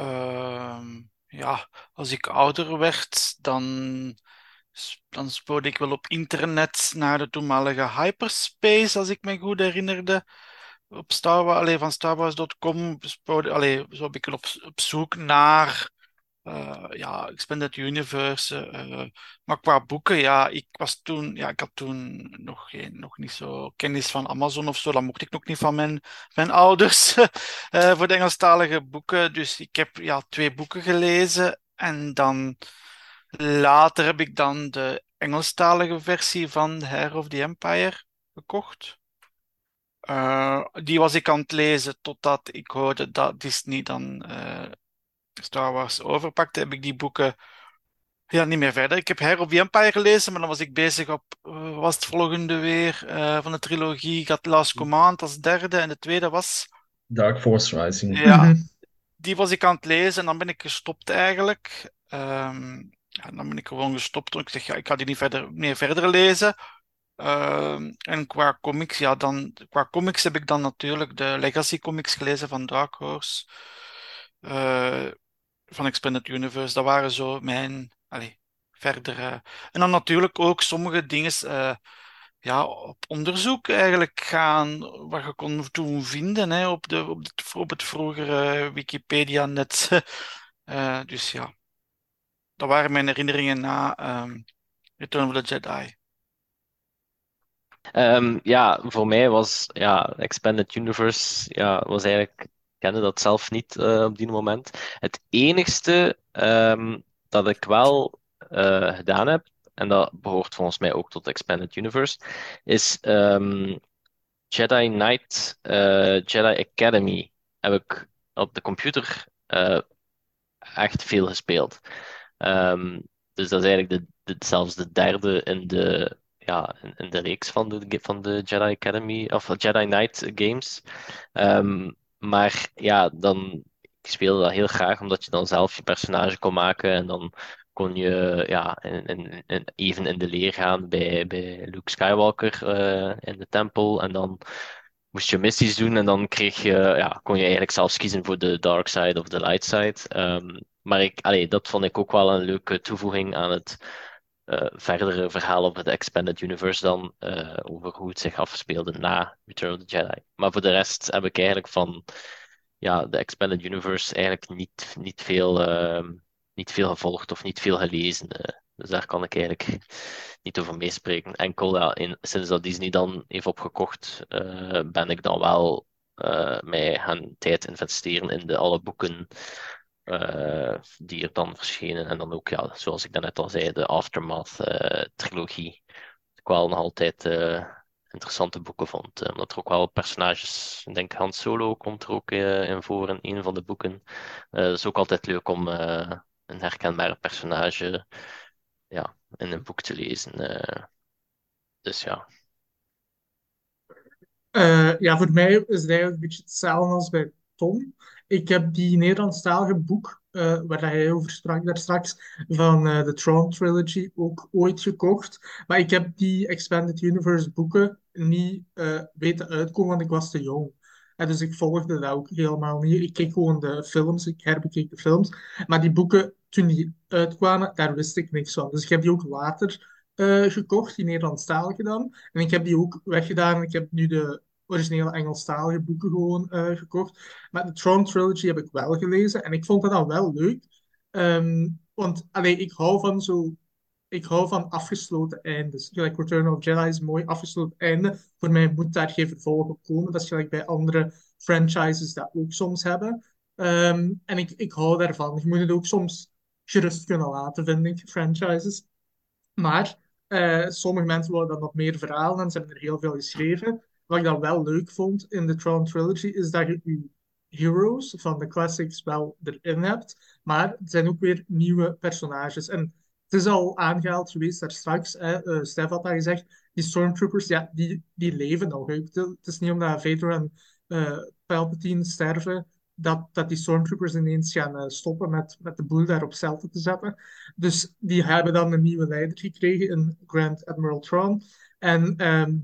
Uh, ja, als ik ouder werd, dan, dan spoorde ik wel op internet naar de toenmalige hyperspace, als ik me goed herinnerde. Op Star Wars, van StarWars.com spoorde, zo heb ik op, op zoek naar uh, ja, Expanded Universe. Uh, maar qua boeken, ja, ik was toen, ja, ik had toen nog, geen, nog niet zo kennis van Amazon of zo. Dat mocht ik nog niet van mijn, mijn ouders uh, *laughs* voor de Engelstalige boeken. Dus ik heb ja, twee boeken gelezen. En dan later heb ik dan de Engelstalige versie van The Hair of the Empire gekocht. die was ik aan het lezen totdat ik hoorde dat Disney dan Star Wars overpakte, heb ik die boeken ja, niet meer verder. Ik heb Hair of the Empire gelezen, maar dan was ik bezig op, uh, was het volgende weer uh, van de trilogie. Ik had Last Command als derde en de tweede was... Dark Force Rising. Ja, -hmm. die was ik aan het lezen en dan ben ik gestopt eigenlijk. Um, ja, dan ben ik gewoon gestopt. Ik zeg, ja, ik ga die niet verder, meer verder lezen. Uh, en qua comics, ja, dan, qua comics heb ik dan natuurlijk de Legacy comics gelezen van Dark Horse. Uh, van Expanded Universe. Dat waren zo mijn allez, verder. eh. En dan natuurlijk ook sommige dingen eh, ja, op onderzoek eigenlijk gaan, wat je kon toen vinden hè, op, de, op, het vroegere Wikipedia-net. *laughs* Eh, dus ja, dat waren mijn herinneringen na ehm, Return of the Jedi. Ehm, ja, voor mij was ja, Expanded Universe ja, was eigenlijk, kende dat zelf niet eh, op die moment. Het enigste ehm, dat ik wel eh, gedaan heb, en dat behoort volgens mij ook tot Expanded Universe, is ehm, Jedi Knight eh, Jedi Academy. Heb ik op de computer echt veel gespeeld. Ehm, dus dat is eigenlijk de, zelfs de derde in de, ja, in, de reeks van de, van de Jedi Academy, of Jedi Knight games. Maar ja, dan, ik speelde dat heel graag, omdat je dan zelf je personage kon maken en dan kon je ja, in, even in de leer gaan bij, bij Luke Skywalker eh, in de tempel. En dan moest je missies doen en dan kreeg je, ja, kon je eigenlijk zelfs kiezen voor de dark side of de light side. Ehm, maar ik, dat vond ik ook wel een leuke toevoeging aan het eh, verdere verhaal over de Expanded Universe dan, eh, over hoe het zich afspeelde na Return of the Jedi. Maar voor de rest heb ik eigenlijk van ja, de Expanded Universe eigenlijk niet, niet veel, ehm, niet veel gevolgd of niet veel gelezen. eh. dus daar kan ik eigenlijk niet over meespreken. Enkel in, sinds dat Disney dan heeft opgekocht, ben ik dan wel mij gaan tijd investeren in de alle boeken eh, die er dan verschenen. En dan ook, ja, zoals ik daarnet al zei, de Aftermath-trilogie. ik wel nog altijd eh, interessante boeken vond. eh, omdat er ook wel personages, ik denk Han Solo komt er ook eh, in voor in een van de boeken. Eh, het is ook altijd leuk om eh, een herkenbare personage ja, in een boek te lezen. eh. dus ja. Eh, ja, voor mij is het eigenlijk een beetje hetzelfde als bij Tom. Ik heb die Nederlandstalige boek, eh, waar hij over sprak daar straks, van eh, de Tron Trilogy ook ooit gekocht. Maar ik heb die Expanded Universe boeken niet eh, weten uitkomen, want ik was te jong. En dus ik volgde dat ook helemaal niet. Ik keek gewoon de films, ik herbekeek de films. Maar die boeken, toen die uitkwamen, daar wist ik niks van. Dus ik heb die ook later gekocht, die Nederlandstalige dan. En ik heb die ook weggedaan. Ik heb nu de originele Engelstalige boeken gewoon eh, gekocht. Maar de Tron Trilogy heb ik wel gelezen. En ik vond dat dan wel leuk. Ehm, want allee, ik hou van zo... Ik hou van afgesloten eindes. Gelijk Return of Jedi is een mooi afgesloten einde. Voor mij moet daar geen vervolg op komen. Dat is gelijk bij andere franchises dat ook soms hebben. Ehm, en ik, ik hou daarvan. Je moet het ook soms gerust kunnen laten, vind ik, franchises. Maar eh, sommige mensen willen dan nog meer verhalen en ze hebben er heel veel geschreven. Wat ik dan wel leuk vond in de Tron Trilogy is dat je je heroes van de classics wel erin hebt, maar het zijn ook weer nieuwe personages. En het is al aangehaald geweest daar straks, hè, eh, Stef had dat gezegd, die stormtroopers, ja, die, die leven nog. Het is niet omdat Vader en eh, Palpatine sterven, dat, dat die stormtroopers ineens gaan eh, stoppen met, met de boel daar op zelf te zetten. Dus die hebben dan een nieuwe leider gekregen in Grand Admiral Thrawn. En, ehm,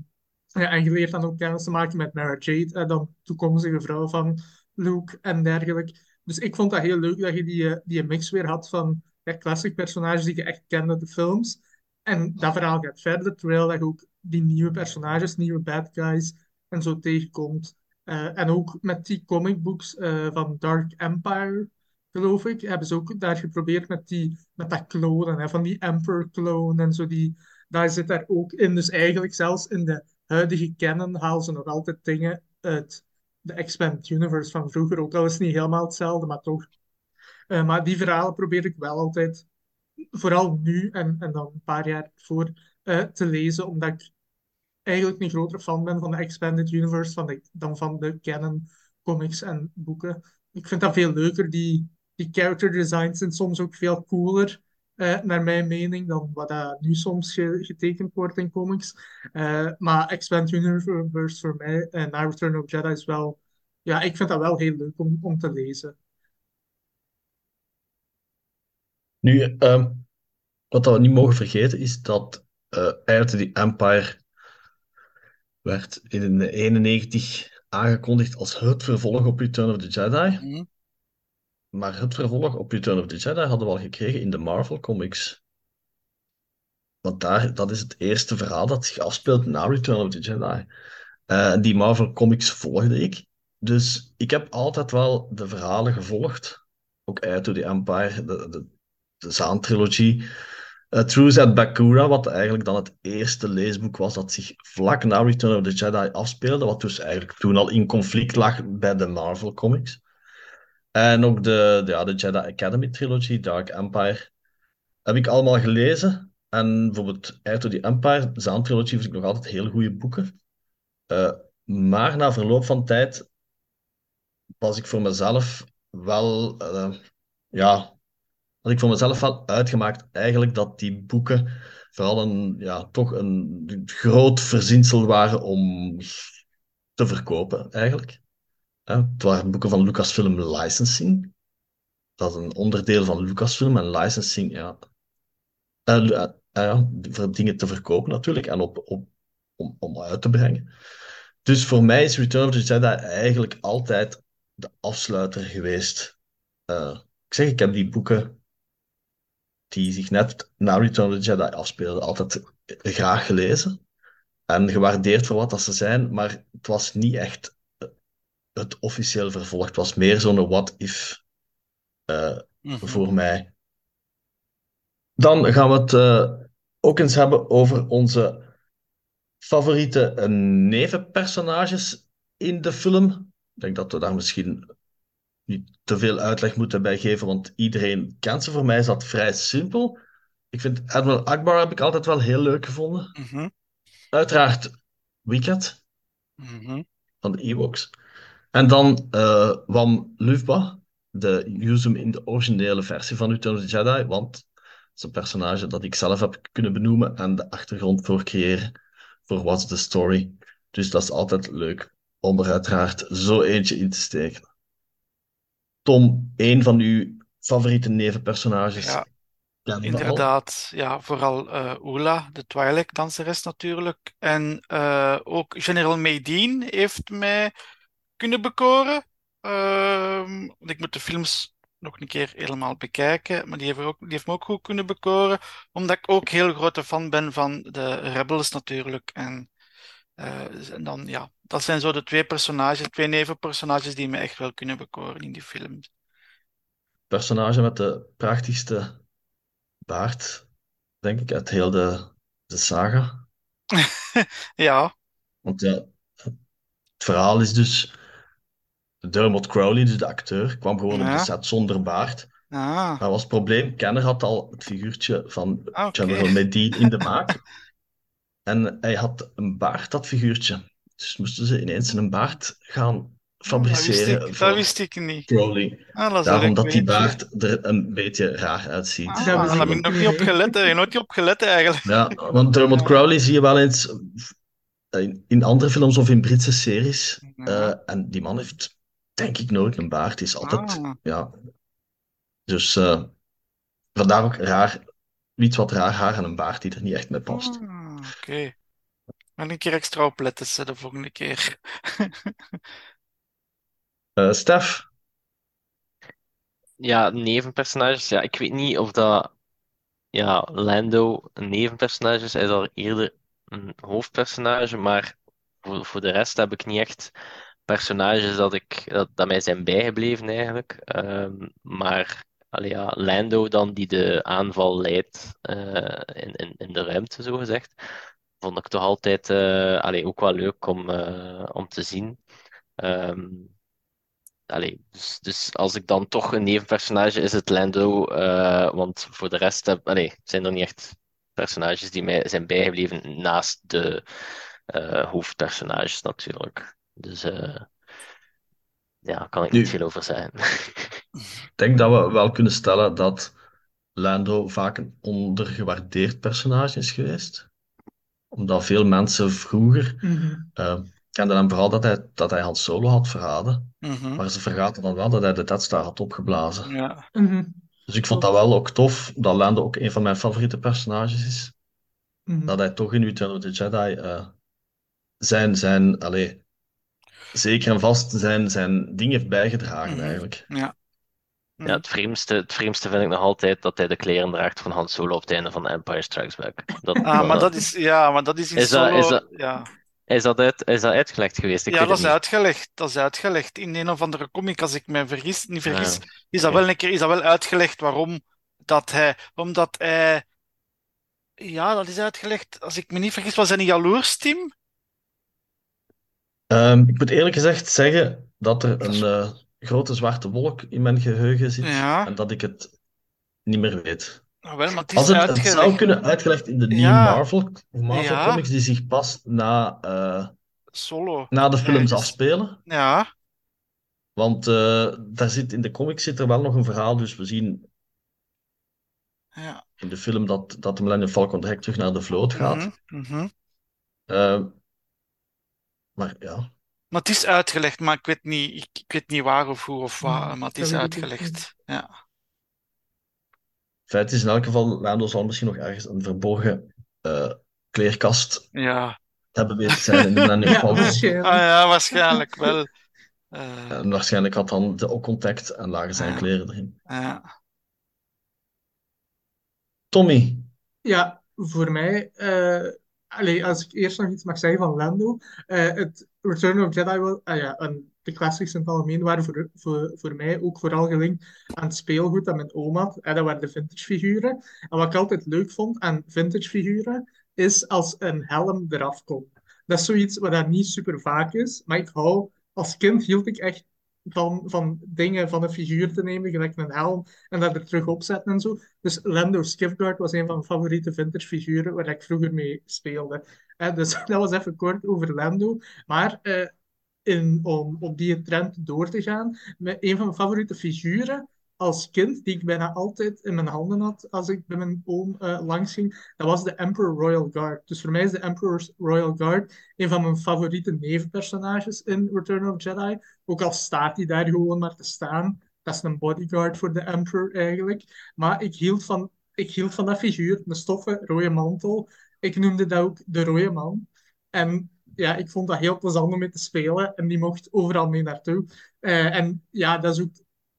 ja, en je leert dan ook kennis te maken met Mara Jade, en dan toekomstige vrouw van Luke en dergelijke. Dus ik vond dat heel leuk dat je die, eh, die mix weer had van ja, personages die je echt kende, de films. En dat verhaal gaat verder, terwijl je ook die nieuwe personages, nieuwe bad guys en zo tegenkomt. Eh, en ook met die comic books eh, van Dark Empire, geloof ik, hebben ze ook daar geprobeerd met, die, met dat klonen, hè, van die Emperor-clone en zo. Die, daar zit daar ook in. Dus eigenlijk zelfs in de huidige canon halen ze nog altijd dingen uit de Expanded Universe van vroeger. Ook al is niet helemaal hetzelfde, maar toch. Eh, maar die verhalen probeer ik wel altijd, vooral nu en, en dan een paar jaar voor, eh, te lezen, omdat ik eigenlijk een grotere fan ben van de Expanded Universe van de, dan van de canon comics en boeken. Ik vind dat veel leuker. Die, die character designs zijn soms ook veel cooler, eh, naar mijn mening, dan wat dat nu soms ge- getekend wordt in comics. Eh, maar Expanded Universe voor mij en na Return of Jedi is wel... Ja, ik vind dat wel heel leuk om, om te lezen. Nu, ehm, wat we niet mogen vergeten is dat eh Eye die Empire werd in 91 aangekondigd als het vervolg op Return of the Jedi. Mhm. Maar het vervolg op Return of the Jedi hadden we al gekregen in de Marvel Comics. want daar, dat is het eerste verhaal dat zich afspeelt na Return of the Jedi. Eh, die Marvel Comics volgde ik. Dus ik heb altijd wel de verhalen gevolgd. Ook Eye to the Empire, de, de, de Zaan-trilogie. Uh, Truth at Bakura, wat eigenlijk dan het eerste leesboek was dat zich vlak na Return of the Jedi afspeelde. Wat dus eigenlijk toen al in conflict lag bij de Marvel Comics. En ook de, ja, de Jedi Academy trilogie, Dark Empire, heb ik allemaal gelezen. En bijvoorbeeld to the Empire, Zaan-trilogie, vind ik nog altijd heel goede boeken. Uh, maar na verloop van tijd was ik voor mezelf wel, uh, ja, had ik voor mezelf wel uitgemaakt eigenlijk dat die boeken vooral een, ja, toch een groot verzinsel waren om te verkopen, eigenlijk. Het waren boeken van Lucasfilm Licensing. Dat is een onderdeel van Lucasfilm en licensing, ja. Uh, uh, ja, voor dingen te verkopen natuurlijk en op, op, om, om uit te brengen. Dus voor mij is Return of the Jedi eigenlijk altijd de afsluiter geweest. Ik zeg, ik heb die boeken die zich net na Return of the Jedi afspeelden, altijd graag gelezen. En gewaardeerd voor wat dat ze zijn, maar het was niet echt het officieel vervolg. Het was meer zo'n what-if uh, mm -hmm. voor mij. Dan gaan we het uh, ook eens hebben over onze favoriete uh, nevenpersonages in de film. Ik denk dat we daar misschien niet te veel uitleg moeten bij geven, want iedereen kent ze. Voor mij is dat vrij simpel. Ik vind Admiral Akbar heb ik altijd wel heel leuk gevonden. Mm -hmm. Uiteraard Wicket mm -hmm. van de Ewoks. En dan uh, Wam Lufba, de use hem in de originele versie van Return of the Jedi, want dat is een personage dat ik zelf heb kunnen benoemen en de achtergrond voor creëren voor What's the Story. Dus dat is altijd leuk om er uiteraard zo eentje in te steken. Tom, een van uw favoriete nevenpersonages. Ja, inderdaad. Ja, vooral uh, Ola, de Twilight-danseres natuurlijk. En uh, ook General Meideen heeft mij kunnen bekoren. Uh, ik moet de films nog een keer helemaal bekijken, maar die heeft, ook, die heeft me ook goed kunnen bekoren, omdat ik ook heel grote fan ben van de Rebels natuurlijk. En, uh, en dan, ja, dat zijn zo de twee personages, twee nevenpersonages die me echt wel kunnen bekoren in die films. Personage met de prachtigste baard, denk ik, uit heel de, de saga. *laughs* ja. Want ja, het verhaal is dus Dermot Crowley, dus de acteur, kwam gewoon Ja. op de set zonder baard. Ah, Dat was het probleem. Kenner had al het figuurtje van Ah, oké. General Medine in de maak. *laughs* En hij had een baard, dat figuurtje. Dus moesten ze ineens een baard gaan dat wist fabriceren ik, dat wist ik niet. Crowley. Ah, dat Daarom dat die baard er een beetje raar uitziet. Ah, Dat daar heb ik nog niet, op gelet, hè. Nooit op gelet eigenlijk. Ja, want Dermot Crowley zie je wel eens in, in andere films of in Britse series. Ja. Eh, en die man heeft, denk ik, nooit een baard. Is altijd, Ah. ja. Dus eh, vandaar ook raar, iets wat raar haar en een baard die er niet echt mee past. Ah, oké. Wel een keer extra opletten, ze, de volgende keer. *laughs* Eh, Stef, Ja, nevenpersonages. Ja, ik weet niet of dat ja, Lando een nevenpersonage is. Hij is al eerder een hoofdpersonage, maar voor, voor de rest heb ik niet echt personages dat, ik, dat, dat mij zijn bijgebleven eigenlijk. Ehm, maar allee, ja, Lando dan, die de aanval leidt eh, in, in, in de ruimte, zo gezegd, vond ik toch altijd allee, ook wel leuk om, eh, om te zien. Allee, dus, dus als ik dan toch een nevenpersonage is het Lando, want voor de rest heb, allee, zijn er niet echt personages die mij zijn bijgebleven naast de hoofdpersonages natuurlijk. Dus eh, ja, kan ik niet veel over zeggen. ik denk dat we wel kunnen stellen dat Lando vaak een ondergewaardeerd personage is geweest. Omdat veel mensen vroeger Mhm. eh, kenden hem vooral dat hij, dat hij Han Solo had verraden. Mhm. Maar ze vergaten dan wel dat hij de Death Star had opgeblazen. Ja. Mhm. Dus ik vond dat wel ook tof, dat Lando ook een van mijn favoriete personages is. Dat hij toch in Return of the Jedi eh, zijn, zijn, allee, zeker en vast zijn, zijn ding heeft bijgedragen Mhm. eigenlijk. Ja. Ja, het vreemdste, het vreemdste vind ik nog altijd dat hij de kleren draagt van Han Solo op het einde van Empire Strikes Back. Dat, Ah, maar dat is, ja, maar dat is in Is dat- is dat- ja. Is dat, uit, is dat uitgelegd geweest? Ik ja, dat is niet. uitgelegd. Dat is uitgelegd. In een of andere comic, als ik me vergis, niet vergis, Ja, is dat wel een keer is dat wel uitgelegd waarom dat hij, omdat hij, ja, dat is uitgelegd. Als ik me niet vergis, was hij een jaloers, Tim? Ehm, ik moet eerlijk gezegd zeggen dat er een eh, grote zwarte wolk in mijn geheugen zit Ja. en dat ik het niet meer weet. Nou, wel, maar het is Als het, zou kunnen uitgelegd in de nieuwe Ja. Marvel, Marvel Ja. comics die zich pas na, eh, Solo. na de films afspelen. Ja, Want eh, daar zit, in de comics zit er wel nog een verhaal, dus we zien ja. in de film dat, dat de Millennium Falcon direct terug naar de vloot gaat. Eh, maar ja, Maar het is uitgelegd, maar ik weet niet, ik, ik weet niet waar of hoe of waar, maar het is uitgelegd. Ja. feit is in elk geval, Lando zal misschien nog ergens een verborgen eh, kleerkast Ja. hebben weten te zijn in de Millennium Ja, waarschijnlijk. Ah ja, waarschijnlijk wel. Eh, En waarschijnlijk had dan de ook contact en lagen zijn kleren erin. ja. Tommy, Ja, voor mij, eh, allee, als ik eerst nog iets mag zeggen van Lando, eh, het Return of Jedi, wel, ah ja, de classics in het algemeen waren voor, voor, voor mij ook vooral gelinkt aan het speelgoed dat mijn oom had. En dat waren de vintage figuren. En wat ik altijd leuk vond aan vintage figuren, is als een helm eraf komt. Dat is zoiets wat dat niet super vaak is, maar ik hou, als kind hield ik echt van, van dingen van een figuur te nemen, gelijk een helm, en dat er terug opzetten en zo. Dus Lando Skiffguard was een van mijn favoriete vintage figuren waar ik vroeger mee speelde. Eh, dus *laughs* dat was even kort over Lando. Maar eh, in, om op die trend door te gaan, met een van mijn favoriete figuren als kind, die ik bijna altijd in mijn handen had als ik bij mijn oom eh, langs ging, dat was de Emperor Royal Guard. Dus voor mij is de Emperor Royal Guard een van mijn favoriete nevenpersonages in Return of Jedi. Ook al staat hij daar gewoon maar te staan. Dat is een bodyguard voor de Emperor eigenlijk. Maar ik hield van, ik hield van dat figuur, een stoffen rode mantel. Ik noemde dat ook de rode man. En ja, ik vond dat heel plezant om mee te spelen. En die mocht overal mee naartoe. Eh, en ja, dat is ook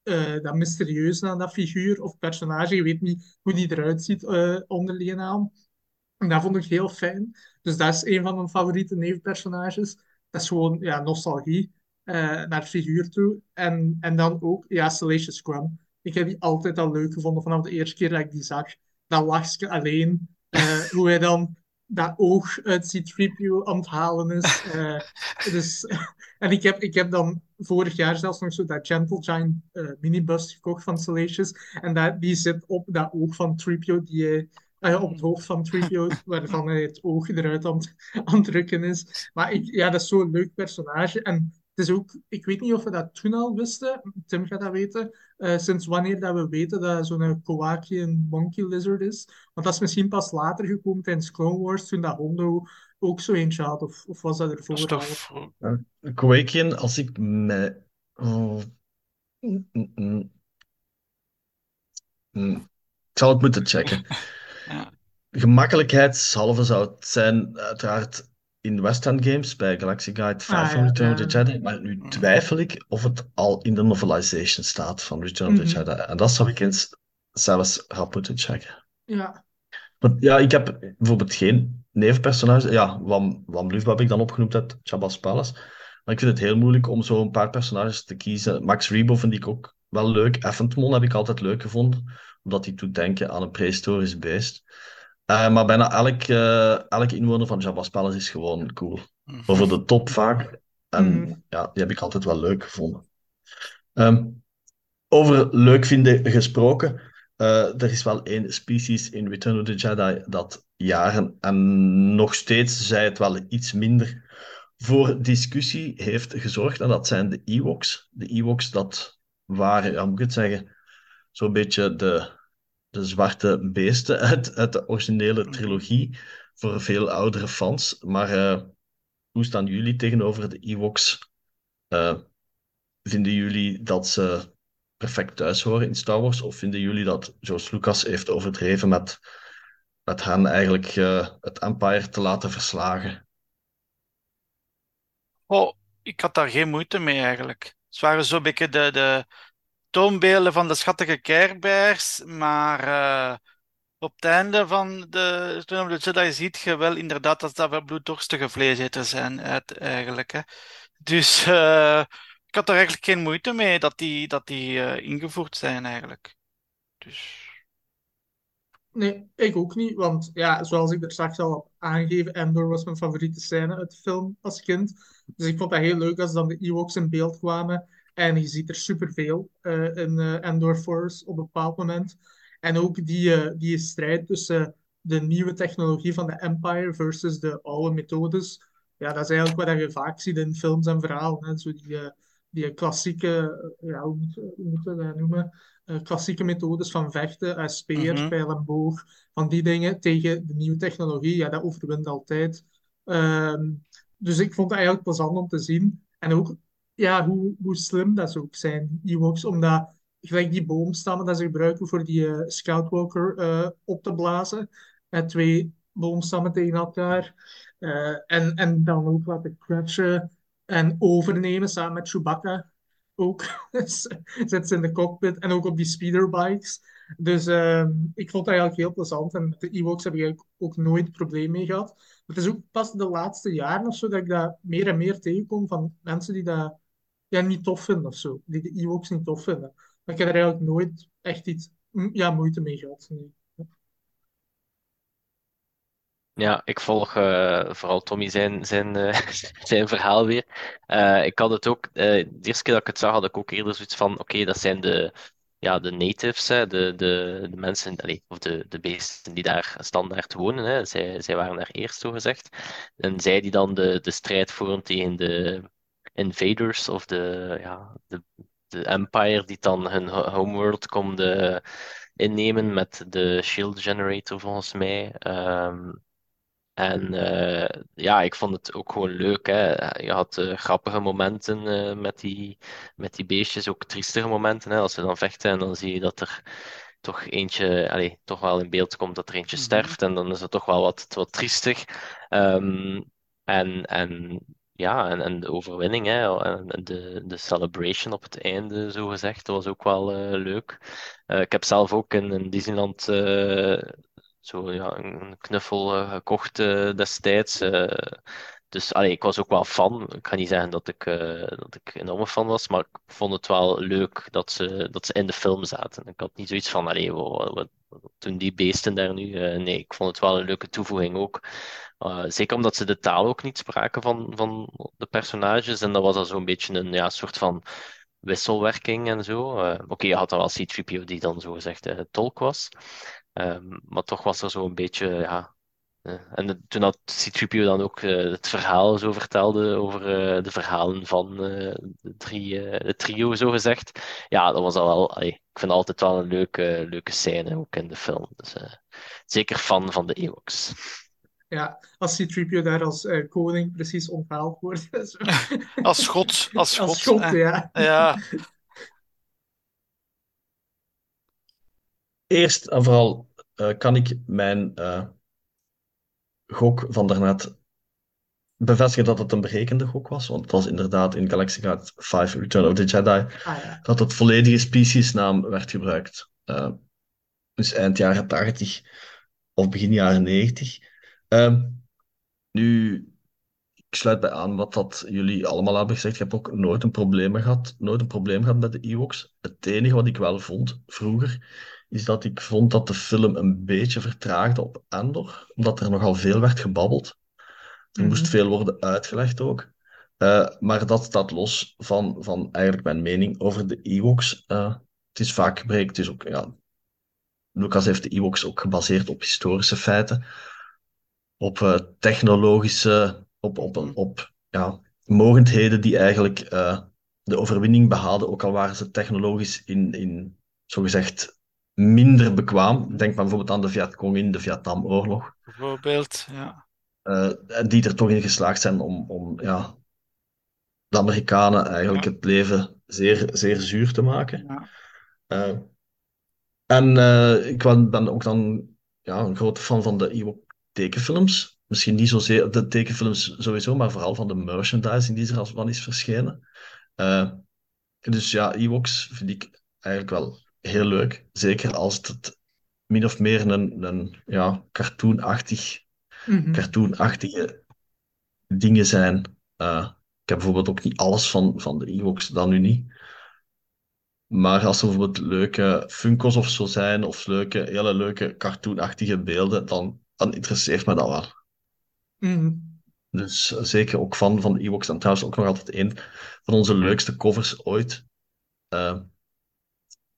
eh, dat mysterieuze aan dat figuur of personage. Je weet niet hoe die eruit ziet onder die naam. En dat vond ik heel fijn. Dus dat is een van mijn favoriete nevenpersonages. Dat is gewoon ja, nostalgie eh, naar figuur toe. En, en dan ook ja, Salacious Crumb. Ik heb die altijd al leuk gevonden vanaf de eerste keer dat ik die zag. Dat lachje alleen. hoe hij dan dat oog uit C-3PO aan het halen is. Eh, dus, *laughs* en ik heb, ik heb dan vorig jaar zelfs nog zo dat Gentle Giant eh, minibus gekocht van Salacious. En dat, die zit op dat oog van 3PO die eh, op het hoofd van 3PO, waarvan hij het oog eruit aan, het- aan het drukken is. Maar ik, ja, dat is zo'n leuk personage. En het is ook, ik weet niet of we dat toen al wisten, Tim gaat dat weten, eh, sinds wanneer dat we weten dat zo'n Kowaki een monkey lizard is. Want dat is misschien pas later gekomen tijdens Clone Wars, toen dat Hondo ook zo eentje had, of, of was dat Dat ervoor toch vroeg. Quakian, als ik me... Oh. Mm, mm, mm. Mm. Ik zal het moeten checken. *laughs* Ja. Gemakkelijkheidshalve zou het zijn, uiteraard in West End Games bij Galaxy Guide 5 Ah, van ja, Return of the Jedi. Maar nu twijfel ik of het al in de novelization staat van Return of the Mhm. Jedi. En dat zou ik eens zelfs rap moeten checken. Ja, Want ja, ik heb bijvoorbeeld geen nevenpersonage. Ja, Wam, Wam heb ik dan opgenoemd uit Jabba's Palace. Maar ik vind het heel moeilijk om zo een paar personages te kiezen. Max Rebo vind ik ook wel leuk. Effentmon heb ik altijd leuk gevonden, omdat hij doet denken aan een prehistorisch beest. Eh, maar bijna elk, eh, elke inwoner van Jabba's Palace is gewoon cool. Over de top vaak. En Mhm. ja, die heb ik altijd wel leuk gevonden. Ehm, over leuk vinden gesproken. eh, er is wel één species in Return of the Jedi dat jaren en nog steeds, zij het wel iets minder, voor discussie heeft gezorgd. En dat zijn de Ewoks. De Ewoks, dat waren, ja, moet ik het zeggen, zo'n beetje de, de zwarte beesten uit, uit de originele trilogie. Voor veel oudere fans. Maar eh, hoe staan jullie tegenover de Ewoks? Eh, vinden jullie dat ze perfect thuis horen in Star Wars? Of vinden jullie dat George Lucas heeft overdreven met, met hen eigenlijk eh, het Empire te laten verslagen? Oh, ik had daar geen moeite mee eigenlijk. Het waren zo'n beetje de, de, toonbeelden van de schattige Care Bears, maar eh, op het einde van de Return of the ziet je wel inderdaad dat dat wel bloeddorstige vleeseters zijn, uit, eigenlijk. Hè. Dus eh, ik had er eigenlijk geen moeite mee dat die, dat die eh, ingevoerd zijn, eigenlijk. Dus... Nee, ik ook niet. Want ja, zoals ik er straks al heb aangegeven, Endor was mijn favoriete scène uit de film als kind. Dus ik vond dat heel leuk als dan de Ewoks in beeld kwamen. En je ziet er superveel eh in eh, Endor Force op een bepaald moment. En ook die, eh, die strijd tussen de nieuwe technologie van de Empire versus de oude methodes. Ja, dat is eigenlijk wat je vaak ziet in films en verhalen. Hè. Zo die, eh, die klassieke, eh, ja, hoe moet- hoe moeten we dat noemen? eh, klassieke methodes van vechten, uh, speer, Mhm. pijl en boog, van die dingen tegen de nieuwe technologie, ja, dat overwint altijd. Ehm, dus ik vond het eigenlijk plezant om te zien. En ook ja, hoe, hoe slim dat ze ook zijn, Ewoks, omdat gelijk die boomstammen dat ze gebruiken voor die eh, Scoutwalker eh, op te blazen, met twee boomstammen tegen elkaar, eh, en, en dan ook laten crutchen en overnemen samen met Chewbacca ook. *laughs* Zit ze in de cockpit en ook op die speederbikes. Dus ehm, ik vond dat eigenlijk heel plezant. En met de Ewoks heb ik eigenlijk ook nooit probleem mee gehad. Het is ook pas de laatste jaren of zo dat ik dat meer en meer tegenkom van mensen die dat ja, niet tof vinden of zo. Die de Ewoks niet tof vinden. Maar ik heb er eigenlijk nooit echt iets ja, moeite mee gehad. Nee. Ja, ik volg eh, vooral Tommy zijn, zijn, eh, *laughs* zijn verhaal weer. Eh, ik had het ook, de eerste keer dat ik het zag, had ik ook eerder zoiets van: oké, dat zijn de, ja, de natives, hè, de, de, de mensen, allee, of de, de beesten die daar standaard wonen. Hè. Zij, zij waren daar eerst, zo gezegd. En zij die dan de, de strijd voeren tegen de invaders of de, ja, de, de Empire, die dan hun ho- homeworld komt eh, innemen met de Shield Generator, volgens mij. Ehm, en eh, ja, ik vond het ook gewoon leuk. Hè. Je had eh, grappige momenten eh, met die, met die beestjes, ook triestige momenten. Hè. Als ze dan vechten en dan zie je dat er toch eentje, allee, toch wel in beeld komt dat er eentje Mhm. sterft. En dan is het toch wel wat, wat triestig. Ehm, en, en ja, en, en de overwinning, hè, en de, de celebration op het einde, zo gezegd, dat was ook wel eh, leuk. Eh, ik heb zelf ook in, Disneyland eh, zo ja, een knuffel gekocht destijds. dus allee, ik was ook wel fan. Ik ga niet zeggen dat ik, dat ik enorme fan was, maar ik vond het wel leuk dat ze, dat ze in de film zaten. Ik had niet zoiets van, allee, wat, wat, wat doen die beesten daar nu? Nee, ik vond het wel een leuke toevoeging ook. Uh, zeker omdat ze de taal ook niet spraken van, van de personages. En dat was dan zo'n beetje een ja, soort van wisselwerking en zo. Uh, Oké, je had dan wel C-3PO die dan zogezegd uh, tolk was. Um, maar toch was er zo'n beetje, ja. En toen had C-3PO dan ook het verhaal zo vertelde over de verhalen van de, drie, de trio, zo gezegd. Ja, dat was al wel, ik vind altijd wel een leuke, leuke scène ook in de film. Dus zeker fan van de Ewoks. Ja, als C-3PO daar als uh, koning precies onthaald wordt. *laughs* *laughs* als god. Als god, als god ja. ja. Eerst en vooral uh, kan ik mijn uh, gok van daarnet bevestigen dat het een berekende gok was. Want het was inderdaad in Galaxy Guide 5 Return of the Jedi ah, ja. dat het volledige speciesnaam werd gebruikt. Uh, dus eind jaren 80 of begin jaren 90. Uh, nu, ik sluit bij aan wat dat jullie allemaal hebben gezegd. Ik heb ook nooit een probleem gehad, nooit een probleem gehad met de Ewoks. Het enige wat ik wel vond vroeger, is dat ik vond dat de film een beetje vertraagde op Endor, omdat er nogal veel werd gebabbeld. Er mm -hmm. moest veel worden uitgelegd ook. Uh, maar dat staat los van, van eigenlijk mijn mening over de Ewoks. Uh, het is vaak gebreken, het is ook, ja, Lucas heeft de Ewoks ook gebaseerd op historische feiten, op uh, technologische, op, op, op, op ja, mogendheden die eigenlijk de overwinning behaalden, ook al waren ze technologisch in, in zogezegd minder bekwaam. Denk maar bijvoorbeeld aan de Vietcong in de Vietnamoorlog. Bijvoorbeeld, ja. Uh, die er toch in geslaagd zijn om, om ja, de Amerikanen eigenlijk ja. het leven zeer, zeer zuur te maken. Ja. Uh, en uh, ik ben ook dan ja, een grote fan van de Ewok tekenfilms. Misschien niet zozeer de tekenfilms sowieso, maar vooral van de merchandising die er al van is verschenen. dus ja, Ewoks vind ik eigenlijk wel heel leuk. Zeker als het min of meer een, een ja, cartoonachtig, Mhm. cartoonachtige dingen zijn. Eh, ik heb bijvoorbeeld ook niet alles van, van de Ewoks, dan nu niet. Maar als er bijvoorbeeld leuke Funkos of zo zijn, of leuke, hele leuke cartoonachtige beelden, dan, dan interesseert me dat wel. Mhm. Dus zeker ook fan van de Ewoks. En trouwens ook nog altijd een van onze leukste covers ooit. eh,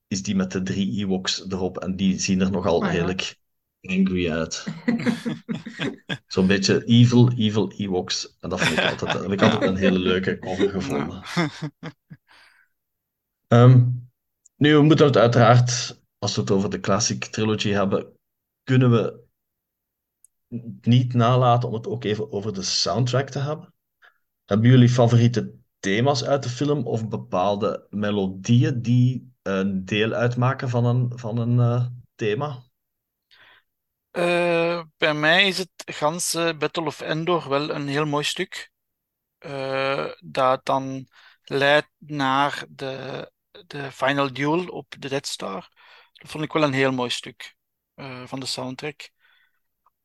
is die met de drie Ewoks erop. En die zien er nogal Ah, ja. redelijk angry uit. *laughs* Zo'n beetje evil, evil Ewoks. En dat vond ik altijd, ik altijd een hele leuke cover gevonden. Ehm, nu, we moeten het uiteraard, als we het over de Classic Trilogy hebben, kunnen we niet nalaten om het ook even over de soundtrack te hebben. Hebben jullie favoriete thema's uit de film of bepaalde melodieën die een deel uitmaken van een, van een eh, thema? Eh, bij mij is het ganse Battle of Endor wel een heel mooi stuk. eh, dat dan leidt naar de, de final duel op de Death Star. Dat vond ik wel een heel mooi stuk van de soundtrack.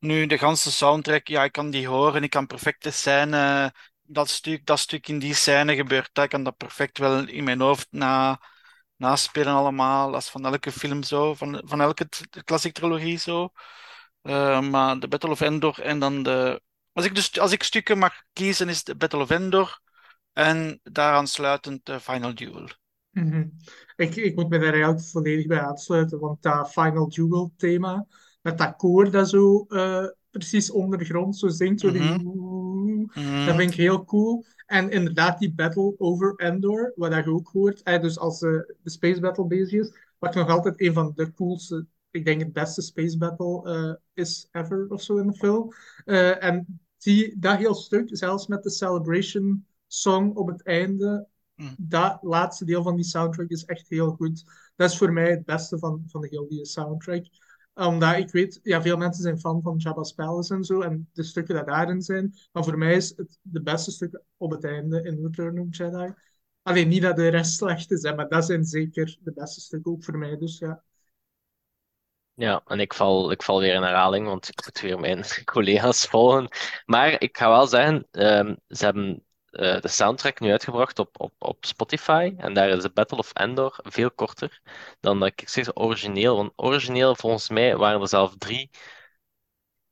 Nu, de ganse soundtrack, ja, ik kan die horen. Ik kan perfect de scène, dat stuk, dat stuk in die scène gebeurt. Ik kan dat perfect wel in mijn hoofd na, naspelen allemaal. Dat is van elke film zo, van, van elke classic trilogie zo. Eh, maar de Battle of Endor en dan de... Als ik, dus, als ik stukken mag kiezen, is de Battle of Endor en daaraan sluitend de Final Duel. Mhm. Ik, ik moet me daar eigenlijk volledig bij aansluiten, want dat Final Duel thema, met dat koor dat zo eh, precies ondergrond zo zingt, zo die Mhm. Mhm. dat vind ik heel cool. En inderdaad, die battle over Endor, wat je ook hoort, eh, dus als eh, de space battle bezig is, wat nog altijd een van de coolste, ik denk het beste space battle eh, is ever of zo in de film. En die, dat heel stuk, zelfs met de celebration song op het einde, Mm. dat laatste deel van die soundtrack is echt heel goed. Dat is voor mij het beste van, van de hele soundtrack. Omdat ik weet, ja, veel mensen zijn fan van Jabba's Palace en zo, en de stukken die daarin zijn. Maar voor mij is het de beste stukken op het einde in Return of Jedi. Alleen niet dat de rest slecht is, maar dat zijn zeker de beste stukken ook voor mij. Dus ja. Ja, en ik val, ik val weer in herhaling, want ik moet weer mijn *laughs* collega's volgen. Maar ik ga wel zeggen, ehm, ze hebben de soundtrack nu uitgebracht op, op, op Spotify. En daar is de Battle of Endor veel korter dan dat ik zeg origineel. Want origineel, volgens mij, waren er zelf drie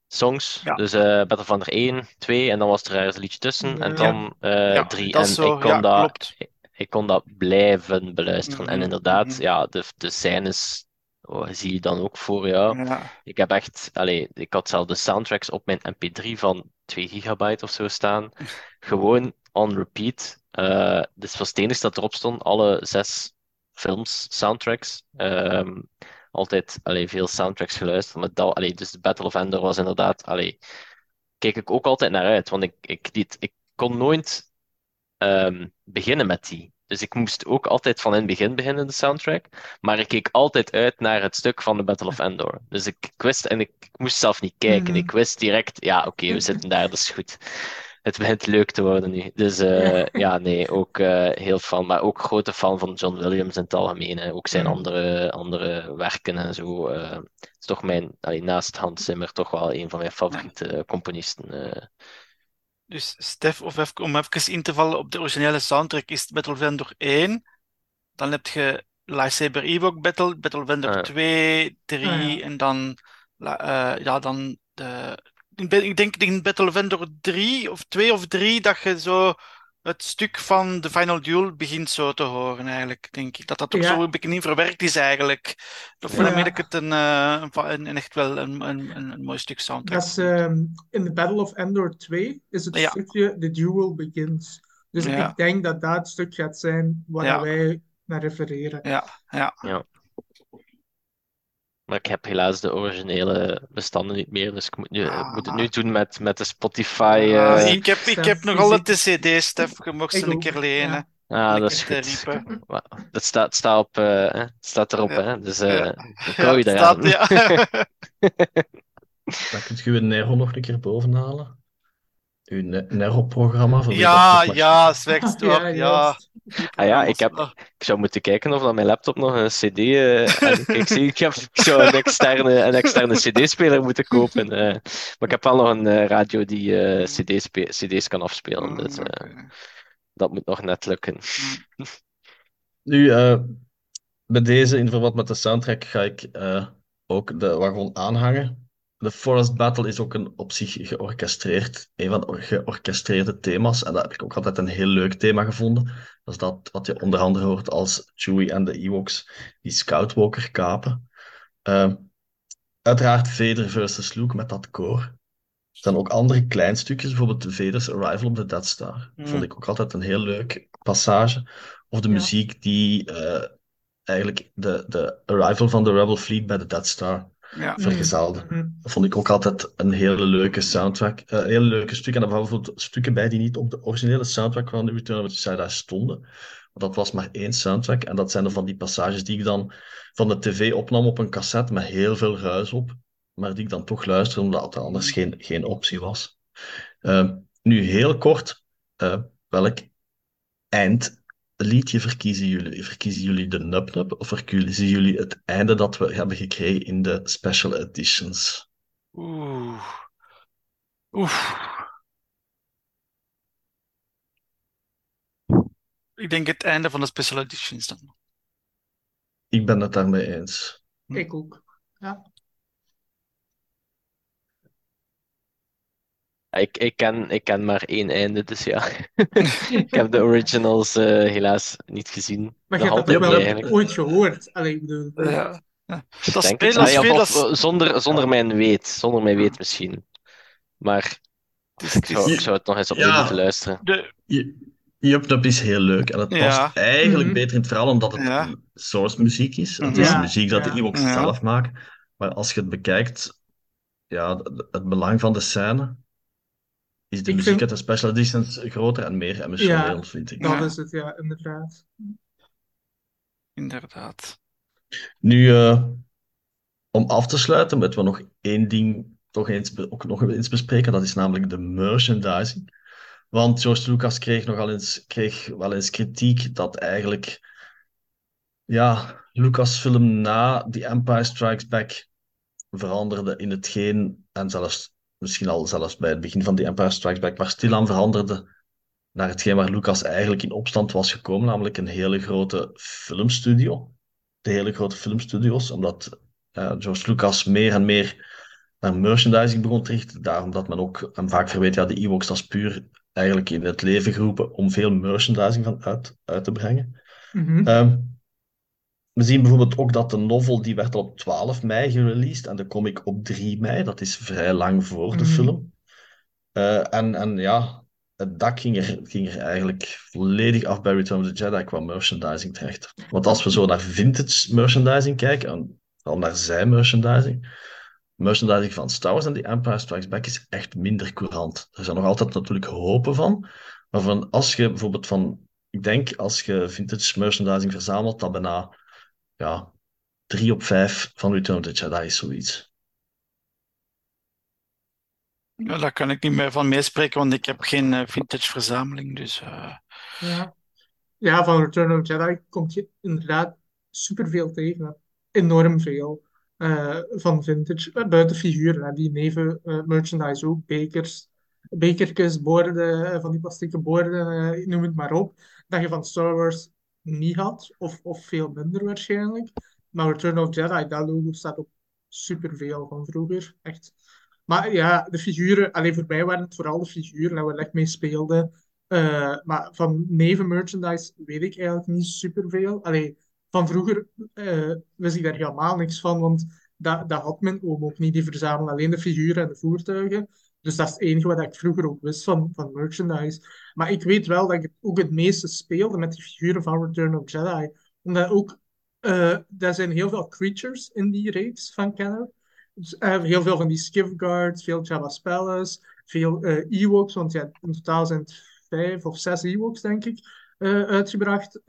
songs. Ja. Dus eh Battle of Endor 1, 2 en dan was er ergens een liedje tussen. En dan eh, Ja, drie. dat En zo. ik kon dat, ik kon dat blijven beluisteren. En Mhm, inderdaad, mhm. ja, de, de scènes oh, zie je dan ook voor jou. Ja. Ik heb echt, allee, ik had zelf de soundtracks op mijn MP3 van 2 gigabyte of zo staan. *laughs* Gewoon on repeat. Eh dus was het enige dat erop stond, alle zes films, soundtracks. Ehm, altijd allee, veel soundtracks geluisterd. Maar dat, allee, dus de Battle of Endor was inderdaad, allee, kijk ik ook altijd naar uit. Want ik, ik, die, ik kon nooit ehm, beginnen met die. Dus ik moest ook altijd van in het begin beginnen, de soundtrack. Maar ik keek altijd uit naar het stuk van de Battle of Endor. Dus ik, ik wist, en ik, ik moest zelf niet kijken. Mhm. Ik wist direct, ja, oké, we *laughs* zitten daar, dat is goed. Het begint leuk te worden nu. Dus eh, *laughs* ja, nee, ook eh, heel fan. Maar ook grote fan van John Williams in het algemeen. Hè. Ook zijn andere, andere werken en zo. eh, Het is toch mijn, allee, naast Hans Zimmer, toch wel een van mijn favoriete componisten. eh. Dus Stef, of even, om even in te vallen op de originele soundtrack, is Battle of Endor 1. Dan heb je Lightsaber Ewok Battle, Battle of Endor ja. 2, 3 Ah, ja. en dan, eh, ja, dan de. Ik ben- ik denk in Battle of Endor 3 of 2 of 3 dat je zo het stuk van de Final Duel begint zo te horen, eigenlijk, denk ik. Dat dat ook Ja. zo een beetje in verwerkt is, eigenlijk. Of Ja. vind ik het een, eh, een, een- een echt wel een, een, een, een mooi stuk soundtrack. Dat is, ehm, in de Battle of Endor 2 is het Ja. stukje The Duel Begins. Dus Ja. ik denk dat dat het stuk gaat zijn waar Ja. wij naar refereren. Ja, ja. Maar ik heb helaas de originele bestanden niet meer, dus ik moet, nu, ik moet het nu Ah. doen met, met de Spotify. Ah, eh, zie- ik heb, ik heb nog ziet- de CD, Stef. Je mocht ze een keer lenen. ja. ah, dat is goed. Dat staat, staat, op, eh, hè, staat erop, Ja. hè? Dus eh Ja. ik hou je staat, ja. *laughs* *laughs* Dan kunt je je Nero nog een keer bovenhalen. Uw Ne- Nero-programma. Ja, ja, slechts *laughs* Ja, toch. Ja. Ah ja, ik heb, ik zou moeten kijken of dat mijn laptop nog een CD. eh, en ik, zie, ik, heb, ik zou een externe, een externe CD-speler moeten kopen. eh. maar ik heb wel nog een eh, radio die eh, CD spe- CD's kan afspelen. Dus Mm, eh, oké. dat moet nog net lukken. Nu, eh, bij deze, in verband met de soundtrack, ga ik eh, ook de wagon aanhangen. De Forest Battle is ook een op zich georchestreerd, een van de georchestreerde thema's. En dat heb ik ook altijd een heel leuk thema gevonden. Dat is dat wat je onder andere hoort als Chewie en de Ewoks die Scoutwalker kapen. Eh, uiteraard Vader versus Luke met dat koor. Er zijn ook andere kleinstukjes, bijvoorbeeld Vader's Arrival op de Death Star. Mm. Vond ik ook altijd een heel leuk passage. Of de Ja. muziek die eh, eigenlijk de, de arrival van de Rebel Fleet bij de Death Star Ja. vergezelde. Mhm. Dat vond ik ook altijd een hele leuke soundtrack. eh, een hele leuke stuk. En er waren bijvoorbeeld stukken bij die niet op de originele soundtrack van The Return of the Jedi stonden. Want dat was maar één soundtrack. En dat zijn er van die passages die ik dan van de tv opnam op een cassette met heel veel ruis op. Maar die ik dan toch luisterde, omdat er anders geen, geen optie was. Eh, nu heel kort, eh, welk eindliedje verkiezen jullie? Verkiezen jullie de Nub Nub of verkiezen jullie het einde dat we hebben gekregen in de special editions? Oeh. Oeh. Ik denk het einde van de special editions dan. Ik ben het daarmee eens. Ik ook. Ja. Ik, ik, ken, ik ken maar één einde, dus ja. *laughs* ik heb de originals eh, helaas niet gezien. Maar je hebt dat wel eigenlijk. ooit gehoord? Allee, ik bedoel... Ja. Ja. Dat Denk het. spelen, ja, spelen, of- of zonder, zonder mijn weet. Zonder mijn weet misschien. Maar ik *laughs* zou, is- ik zou het nog eens opnieuw Ja. moeten luisteren. de, Nup is heel leuk en het Ja. past eigenlijk Mhm. beter in het verhaal omdat het Ja. source muziek is. Het Mhm. is Ja, muziek dat ja. de Ewoks Ja. zelf maken. Maar als je het bekijkt, ja, het belang van de scène is de Ik muziek vind- uit de special editions groter en meer emotioneel, vind ik. Dat Ja. is het, ja, inderdaad. inderdaad. Nu, eh, om af te sluiten, moeten we nog één ding toch eens, ook nog eens bespreken. Dat is namelijk de merchandising. Want George Lucas kreeg nogal eens, kreeg wel eens kritiek dat eigenlijk ja, Lucasfilm na The Empire Strikes Back veranderde in hetgeen, en zelfs misschien al zelfs bij het begin van The Empire Strikes Back, maar stilaan veranderde naar hetgeen waar Lucas eigenlijk in opstand was gekomen, namelijk een hele grote filmstudio. De hele grote filmstudio's, omdat eh, George Lucas meer en meer naar merchandising begon te richten. Daarom dat men ook hem vaak verweet, ja, de Ewoks, dat is puur eigenlijk in het leven geroepen om veel merchandising van uit, uit te brengen. Mhm. Ehm, we zien bijvoorbeeld ook dat de novel die werd al op 12 mei gereleased en de comic op 3 mei. Dat is vrij lang voor de Mhm. film. Eh, en, en ja, het dak ging er, ging er eigenlijk volledig af bij Return of the Jedi qua merchandising terecht. Want als we zo naar vintage merchandising kijken, en vooral naar zijn merchandising, merchandising van Star Wars en The Empire Strikes Back is echt minder courant. Er zijn nog altijd natuurlijk hopen van, maar van als je bijvoorbeeld van, ik denk als je vintage merchandising verzamelt, dat bijna ja, drie op vijf van Return of the Jedi is zoiets. Ja, daar kan ik niet meer van meespreken, want ik heb geen eh, vintage verzameling. Dus eh, Ja. ja, van Return of the Jedi komt je inderdaad superveel tegen. Enorm veel. eh, van vintage. Buiten figuren, die neven eh, merchandise ook. Bekers, bekertjes, borden, van die plastieke borden, noem het maar op. Dat je van Star Wars niet had, of, of veel minder waarschijnlijk. Maar Return of Jedi, dat logo staat op superveel van vroeger. Echt. Maar ja, de figuren, alleen voor mij waren het vooral de figuren waar we echt mee speelden. Eh, maar van nevenmerchandise weet ik eigenlijk niet superveel. Allee, van vroeger eh wist ik daar helemaal niks van, want dat, dat had mijn ook niet. Die verzamelde alleen de figuren en de voertuigen. Dus dat is het enige wat ik vroeger ook wist van, van merchandise. Maar ik weet wel dat ik ook het meeste speelde met die figuren van Return of Jedi. Omdat ook, eh er zijn heel veel creatures in die reeks van Kenner. Dus, eh, heel veel van die Skiffguards, veel Jabba's Palace, veel eh Ewoks, want ja, in totaal zijn het vijf of zes Ewoks, denk ik, uitgebracht.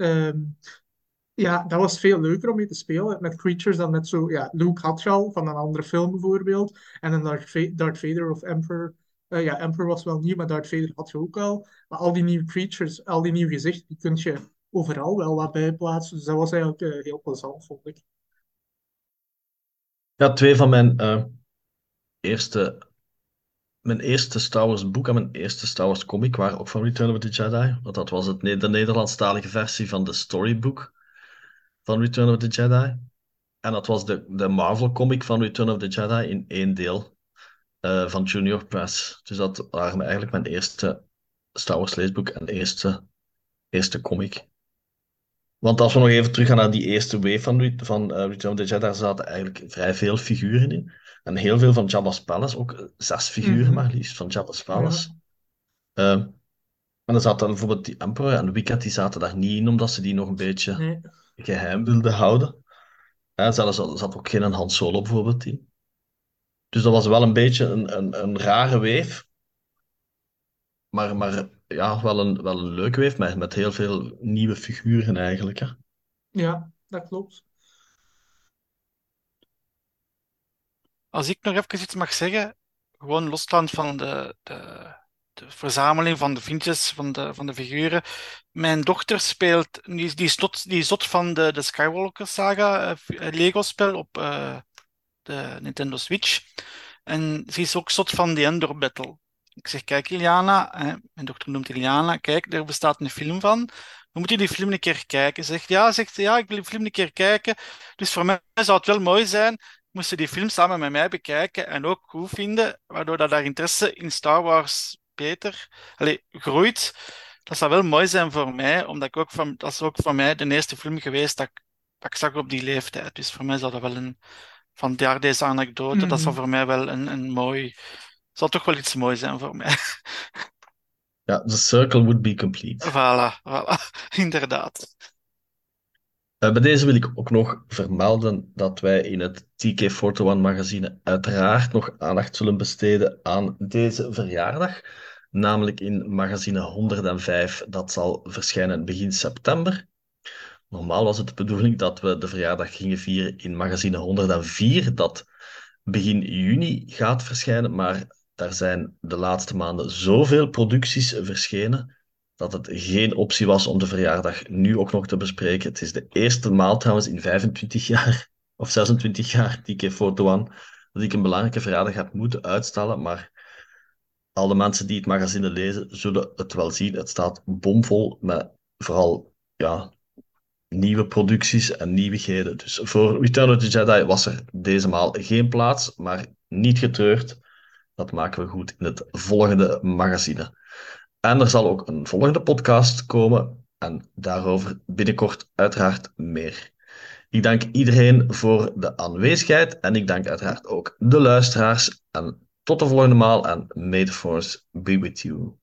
Ja, dat was veel leuker om mee te spelen met creatures dan met zo... Ja, Luke had je al, van een andere film bijvoorbeeld. En een Darth, Va- Darth Vader of Emperor... eh, ja, Emperor was wel nieuw, maar Darth Vader had je ook al. Maar al die nieuwe creatures, al die nieuwe gezichten, die kun je overal wel wat bij plaatsen. Dus dat was eigenlijk eh, heel plezant, vond ik. Ja, twee van mijn eh, eerste, mijn eerste Star Wars boek en mijn eerste Star Wars comic waren ook van Return of the Jedi. Want dat was het, de Nederlandstalige versie van de storybook van Return of the Jedi. En dat was de, de Marvel comic van Return of the Jedi in één deel eh, van Junior Press. Dus dat waren eigenlijk mijn eerste Star Wars leesboek en eerste, eerste comic. Want als we nog even teruggaan naar die eerste wave van, van eh, Return of the Jedi, daar zaten eigenlijk vrij veel figuren in. En heel veel van Jabba's Palace, ook zes figuren Mhm. maar liefst van Jabba's Palace. Ehm, en dan zaten bijvoorbeeld die Emperor en Wicket, die zaten daar niet in, omdat ze die nog een beetje Nee. Geheim wilden houden. En zelfs zat ook geen Han Solo bijvoorbeeld in. Dus dat was wel een beetje een, een, een rare weef. Maar, maar ja, wel een, wel een leuke weef met, met heel veel nieuwe figuren eigenlijk. Hè. Ja, dat klopt. Als ik nog even iets mag zeggen, gewoon losstaand van de, de, de verzameling van de vriendjes, van de, van de figuren. Mijn dochter speelt, die, die, is, zot, die is zot van de, de Skywalker Saga eh, Lego-spel op eh, de Nintendo Switch. En ze is ook zot van The Endor Battle. Ik zeg, kijk Iliana, hè, mijn dochter noemt Iliana, kijk, er bestaat een film van. We moeten die film een keer kijken. Ze zegt, ja, zegt, ze, ja, ik wil die film een keer kijken. Dus voor mij zou het wel mooi zijn moesten die film samen met mij bekijken en ook goed vinden, waardoor dat haar interesse in Star Wars beter allee, groeit. Dat zou wel mooi zijn voor mij, omdat ik ook van, dat is ook voor mij de eerste film geweest dat ik, dat ik zag op die leeftijd. Dus voor mij zou dat wel een, van daar deze anekdote, dat zou Mhm. voor mij wel een, een mooi, zal toch wel iets moois zijn voor mij. *laughs* Ja, the circle would be complete. Voilà, voilà, *laughs* inderdaad. Eh, bij deze wil ik ook nog vermelden dat wij in het TK41 magazine uiteraard nog aandacht zullen besteden aan deze verjaardag. Namelijk in magazine 105, dat zal verschijnen begin september. Normaal was het de bedoeling dat we de verjaardag gingen vieren in magazine 104, dat begin juni gaat verschijnen, maar daar zijn de laatste maanden zoveel producties verschenen dat het geen optie was om de verjaardag nu ook nog te bespreken. Het is de eerste maal trouwens in 25 jaar of 26 jaar TK Photo One dat ik een belangrijke verjaardag heb moeten uitstellen, maar al de mensen die het magazine lezen zullen het wel zien. Het staat bomvol met vooral ja, nieuwe producties en nieuwigheden. Dus voor Return of the Jedi was er deze maal geen plaats, maar niet getreurd. Dat maken we goed in het volgende magazine. En er zal ook een volgende podcast komen en daarover binnenkort uiteraard meer. Ik dank iedereen voor de aanwezigheid en ik dank uiteraard ook de luisteraars. En tot de volgende maal en may the force be with you.